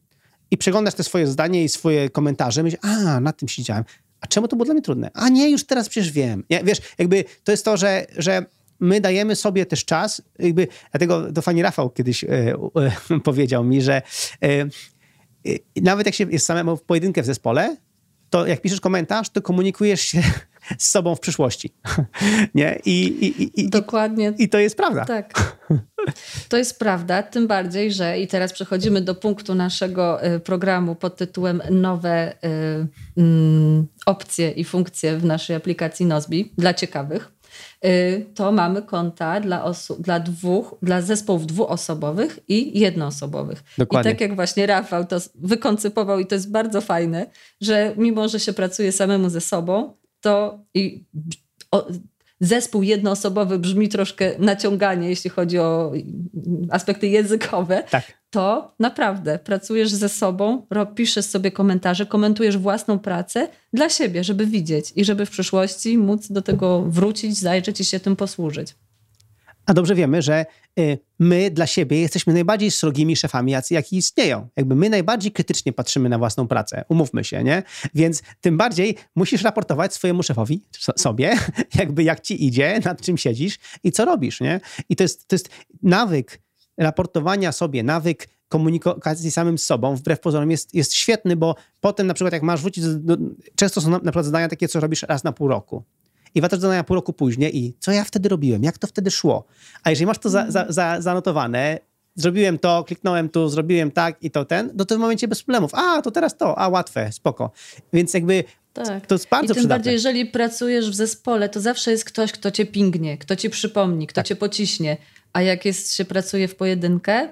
i przeglądasz te swoje zdanie i swoje komentarze, myślisz, a, nad tym siedziałem. A czemu to było dla mnie trudne? A nie, już teraz przecież wiem. Nie? Wiesz, jakby to jest to, że, że my dajemy sobie też czas, jakby, dlatego to fani Rafał kiedyś e, e, powiedział mi, że e, nawet jak się jest samemu w pojedynkę w zespole, to jak piszesz komentarz, to komunikujesz się z sobą w przyszłości. Nie? I, i, i, Dokładnie. I to jest prawda. Tak. To jest prawda, tym bardziej, że i teraz przechodzimy do punktu naszego y, programu pod tytułem Nowe y, y, opcje i funkcje w naszej aplikacji Nozbi dla ciekawych. Y, to mamy konta dla, osób, dla, dwóch, dla zespołów dwuosobowych i jednoosobowych. Dokładnie. I tak jak właśnie Rafał to wykoncypował i to jest bardzo fajne, że mimo, że się pracuje samemu ze sobą, to i o, zespół jednoosobowy brzmi troszkę naciąganie, jeśli chodzi o aspekty językowe, tak. to naprawdę pracujesz ze sobą, piszesz sobie komentarze, komentujesz własną pracę dla siebie, żeby widzieć i żeby w przyszłości móc do tego wrócić, zajrzeć i się tym posłużyć. A dobrze wiemy, że y, my dla siebie jesteśmy najbardziej srogimi szefami, jacy, jaki istnieją. Jakby my najbardziej krytycznie patrzymy na własną pracę, umówmy się, nie? Więc tym bardziej musisz raportować swojemu szefowi, sobie, jakby jak ci idzie, nad czym siedzisz i co robisz, nie? I to jest, to jest nawyk raportowania sobie, nawyk komunikacji samym z sobą, wbrew pozorom, jest, jest świetny, bo potem na przykład jak masz wrócić, do, często są na, na przykład zadania takie, co robisz raz na pół roku i wracasz do zadania pół roku później i co ja wtedy robiłem, jak to wtedy szło. A jeżeli masz to za, za, za, zanotowane, zrobiłem to, kliknąłem tu, zrobiłem tak i to ten, no to w momencie bez problemów. A, to teraz to, a łatwe, spoko. Więc jakby tak. to jest bardzo I tym przydatne. bardziej, jeżeli pracujesz w zespole, to zawsze jest ktoś, kto cię pingnie, kto ci przypomni, kto tak. cię pociśnie. A jak jest, się pracuje w pojedynkę,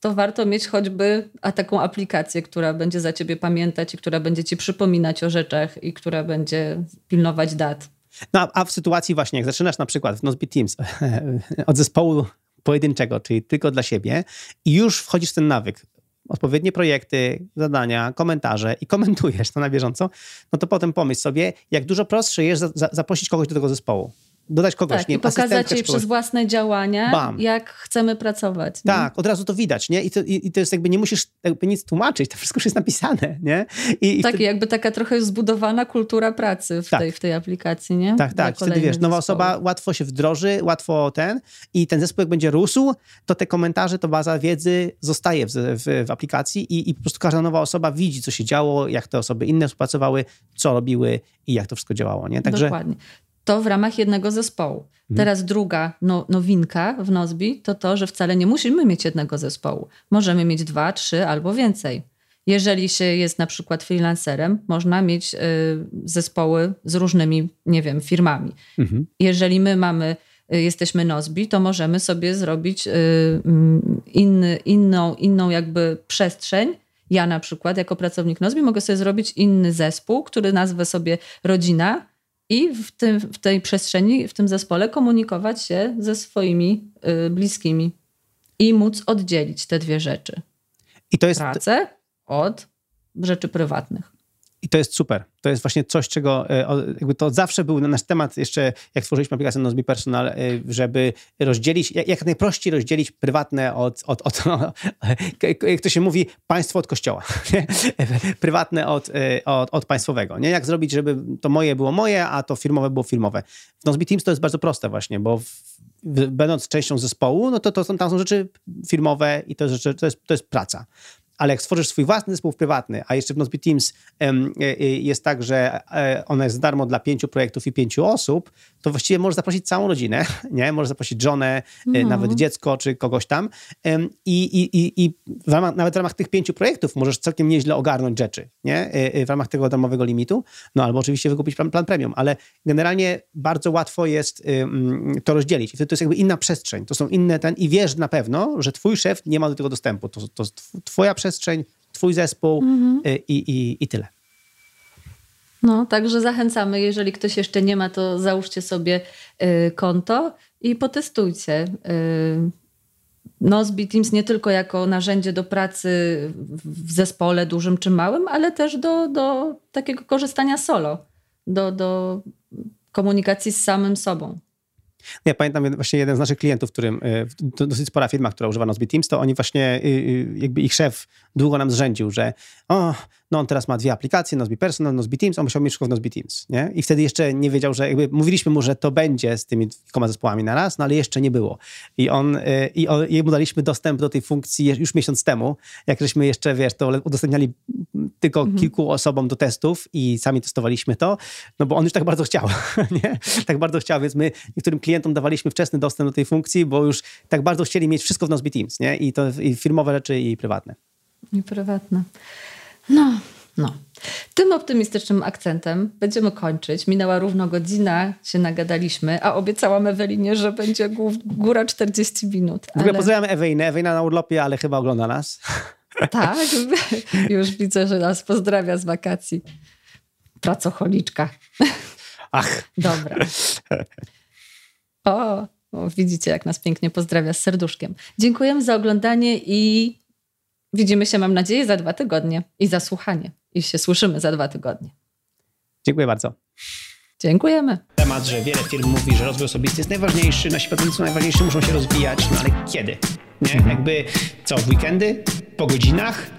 to warto mieć choćby a taką aplikację, która będzie za ciebie pamiętać i która będzie ci przypominać o rzeczach i która będzie pilnować dat. No a w sytuacji właśnie, jak zaczynasz na przykład w Nozbe Teams od zespołu pojedynczego, czyli tylko dla siebie i już wchodzisz w ten nawyk, odpowiednie projekty, zadania, komentarze i komentujesz to na bieżąco, no to potem pomyśl sobie, jak dużo prostsze jest zaprosić kogoś do tego zespołu dodać kogoś, tak, nie i pokazać jej przez własne działania, Bam. jak chcemy pracować. Nie? Tak, od razu to widać, nie? I to, i, I, to jest jakby, nie musisz jakby nic tłumaczyć, to wszystko już jest napisane, nie? I, tak, wtedy... jakby taka trochę zbudowana kultura pracy w, tak. tej, w tej aplikacji, nie? Tak, tak, wtedy wiesz, nowa osoba łatwo się wdroży, łatwo ten i ten zespół jak będzie rósł, to te komentarze, to baza wiedzy zostaje w, w, w aplikacji i, i po prostu każda nowa osoba widzi, co się działo, jak te osoby inne współpracowały, co robiły i jak to wszystko działało, nie? Także... Dokładnie to w ramach jednego zespołu. Mhm. Teraz druga no, nowinka w Nozbi to to, że wcale nie musimy mieć jednego zespołu. Możemy mieć dwa, trzy albo więcej. Jeżeli się jest na przykład freelancerem, można mieć y, zespoły z różnymi, nie wiem, firmami. Mhm. Jeżeli my mamy, y, jesteśmy Nozbi, to możemy sobie zrobić y, mm, inny, inną, inną jakby przestrzeń. Ja na przykład jako pracownik Nozbi mogę sobie zrobić inny zespół, który nazwę sobie rodzina i w, tym, w tej przestrzeni, w tym zespole komunikować się ze swoimi y, bliskimi i móc oddzielić te dwie rzeczy. I to jest... Pracę od rzeczy prywatnych. I to jest super. To jest właśnie coś, czego e, jakby to zawsze był nasz temat, jeszcze jak stworzyliśmy aplikację Nozbe Personal, e, żeby rozdzielić, jak najprościej rozdzielić prywatne od, od, od jak to się mówi, państwo od kościoła. Prywatne od, e, od, od państwowego. Nie? Jak zrobić, żeby to moje było moje, a to firmowe było firmowe. W Nozbe Teams to jest bardzo proste właśnie, bo w, będąc częścią zespołu, no to, to tam są rzeczy firmowe i to to jest, to jest praca ale jak stworzysz swój własny zespół prywatny, a jeszcze w Nozbe Teams um, jest tak, że e, ona jest darmo dla pięciu projektów i pięciu osób, to właściwie możesz zaprosić całą rodzinę, nie? Możesz zaprosić żonę, no. nawet dziecko czy kogoś tam i, i, i, i w ramach, nawet w ramach tych pięciu projektów możesz całkiem nieźle ogarnąć rzeczy, nie? W ramach tego darmowego limitu, no albo oczywiście wykupić plan, plan premium, ale generalnie bardzo łatwo jest to rozdzielić. I wtedy to jest jakby inna przestrzeń, to są inne ten i wiesz na pewno, że twój szef nie ma do tego dostępu, to, to twoja przestrzeń twój zespół mhm. i, i, i tyle. No, także zachęcamy, jeżeli ktoś jeszcze nie ma, to załóżcie sobie y, konto i potestujcie. Y, Nozbe Teams nie tylko jako narzędzie do pracy w zespole dużym czy małym, ale też do, do takiego korzystania solo, do, do komunikacji z samym sobą. Ja pamiętam właśnie jeden z naszych klientów, którym, to dosyć spora firma, która używa Nozbe Teams, to oni właśnie, y, y, jakby ich szef długo nam zrzędził, że o, no on teraz ma dwie aplikacje, Nozbe Personal, Nozbe Teams, on musiał mieć wszystko w Nozbe Teams, nie? I wtedy jeszcze nie wiedział, że jakby mówiliśmy mu, że to będzie z tymi kilkoma zespołami na raz, no ale jeszcze nie było. I on, y, i on, jemu daliśmy dostęp do tej funkcji już miesiąc temu, jak żeśmy jeszcze, wiesz, to udostępniali tylko mhm. kilku osobom do testów i sami testowaliśmy to, no bo on już tak bardzo chciał, nie? Tak bardzo chciał, więc my niektórym klientom dawaliśmy wczesny dostęp do tej funkcji, bo już tak bardzo chcieli mieć wszystko w Nozbe Teams, nie? I to i firmowe rzeczy i prywatne. I prywatne. No, no. Tym optymistycznym akcentem będziemy kończyć. Minęła równo godzina, się nagadaliśmy, a obiecałam Ewelinie, że będzie góra 40 minut. W ogóle ale... pozdrawiam Ewinę. Ewina na urlopie, ale chyba ogląda nas. Tak, już widzę, że nas pozdrawia z wakacji. Pracocholiczka. Ach. Dobra. O, o, widzicie, jak nas pięknie pozdrawia z serduszkiem. Dziękujemy za oglądanie i Widzimy się, mam nadzieję, za dwa tygodnie i za słuchanie. I się słyszymy za dwa tygodnie. Dziękuję bardzo. Dziękujemy. Temat, że wiele firm mówi, że rozwój osobisty jest najważniejszy, nasi pracownicy są najważniejsi, muszą się rozwijać, no ale kiedy? Nie? Jakby co, w weekendy? Po godzinach?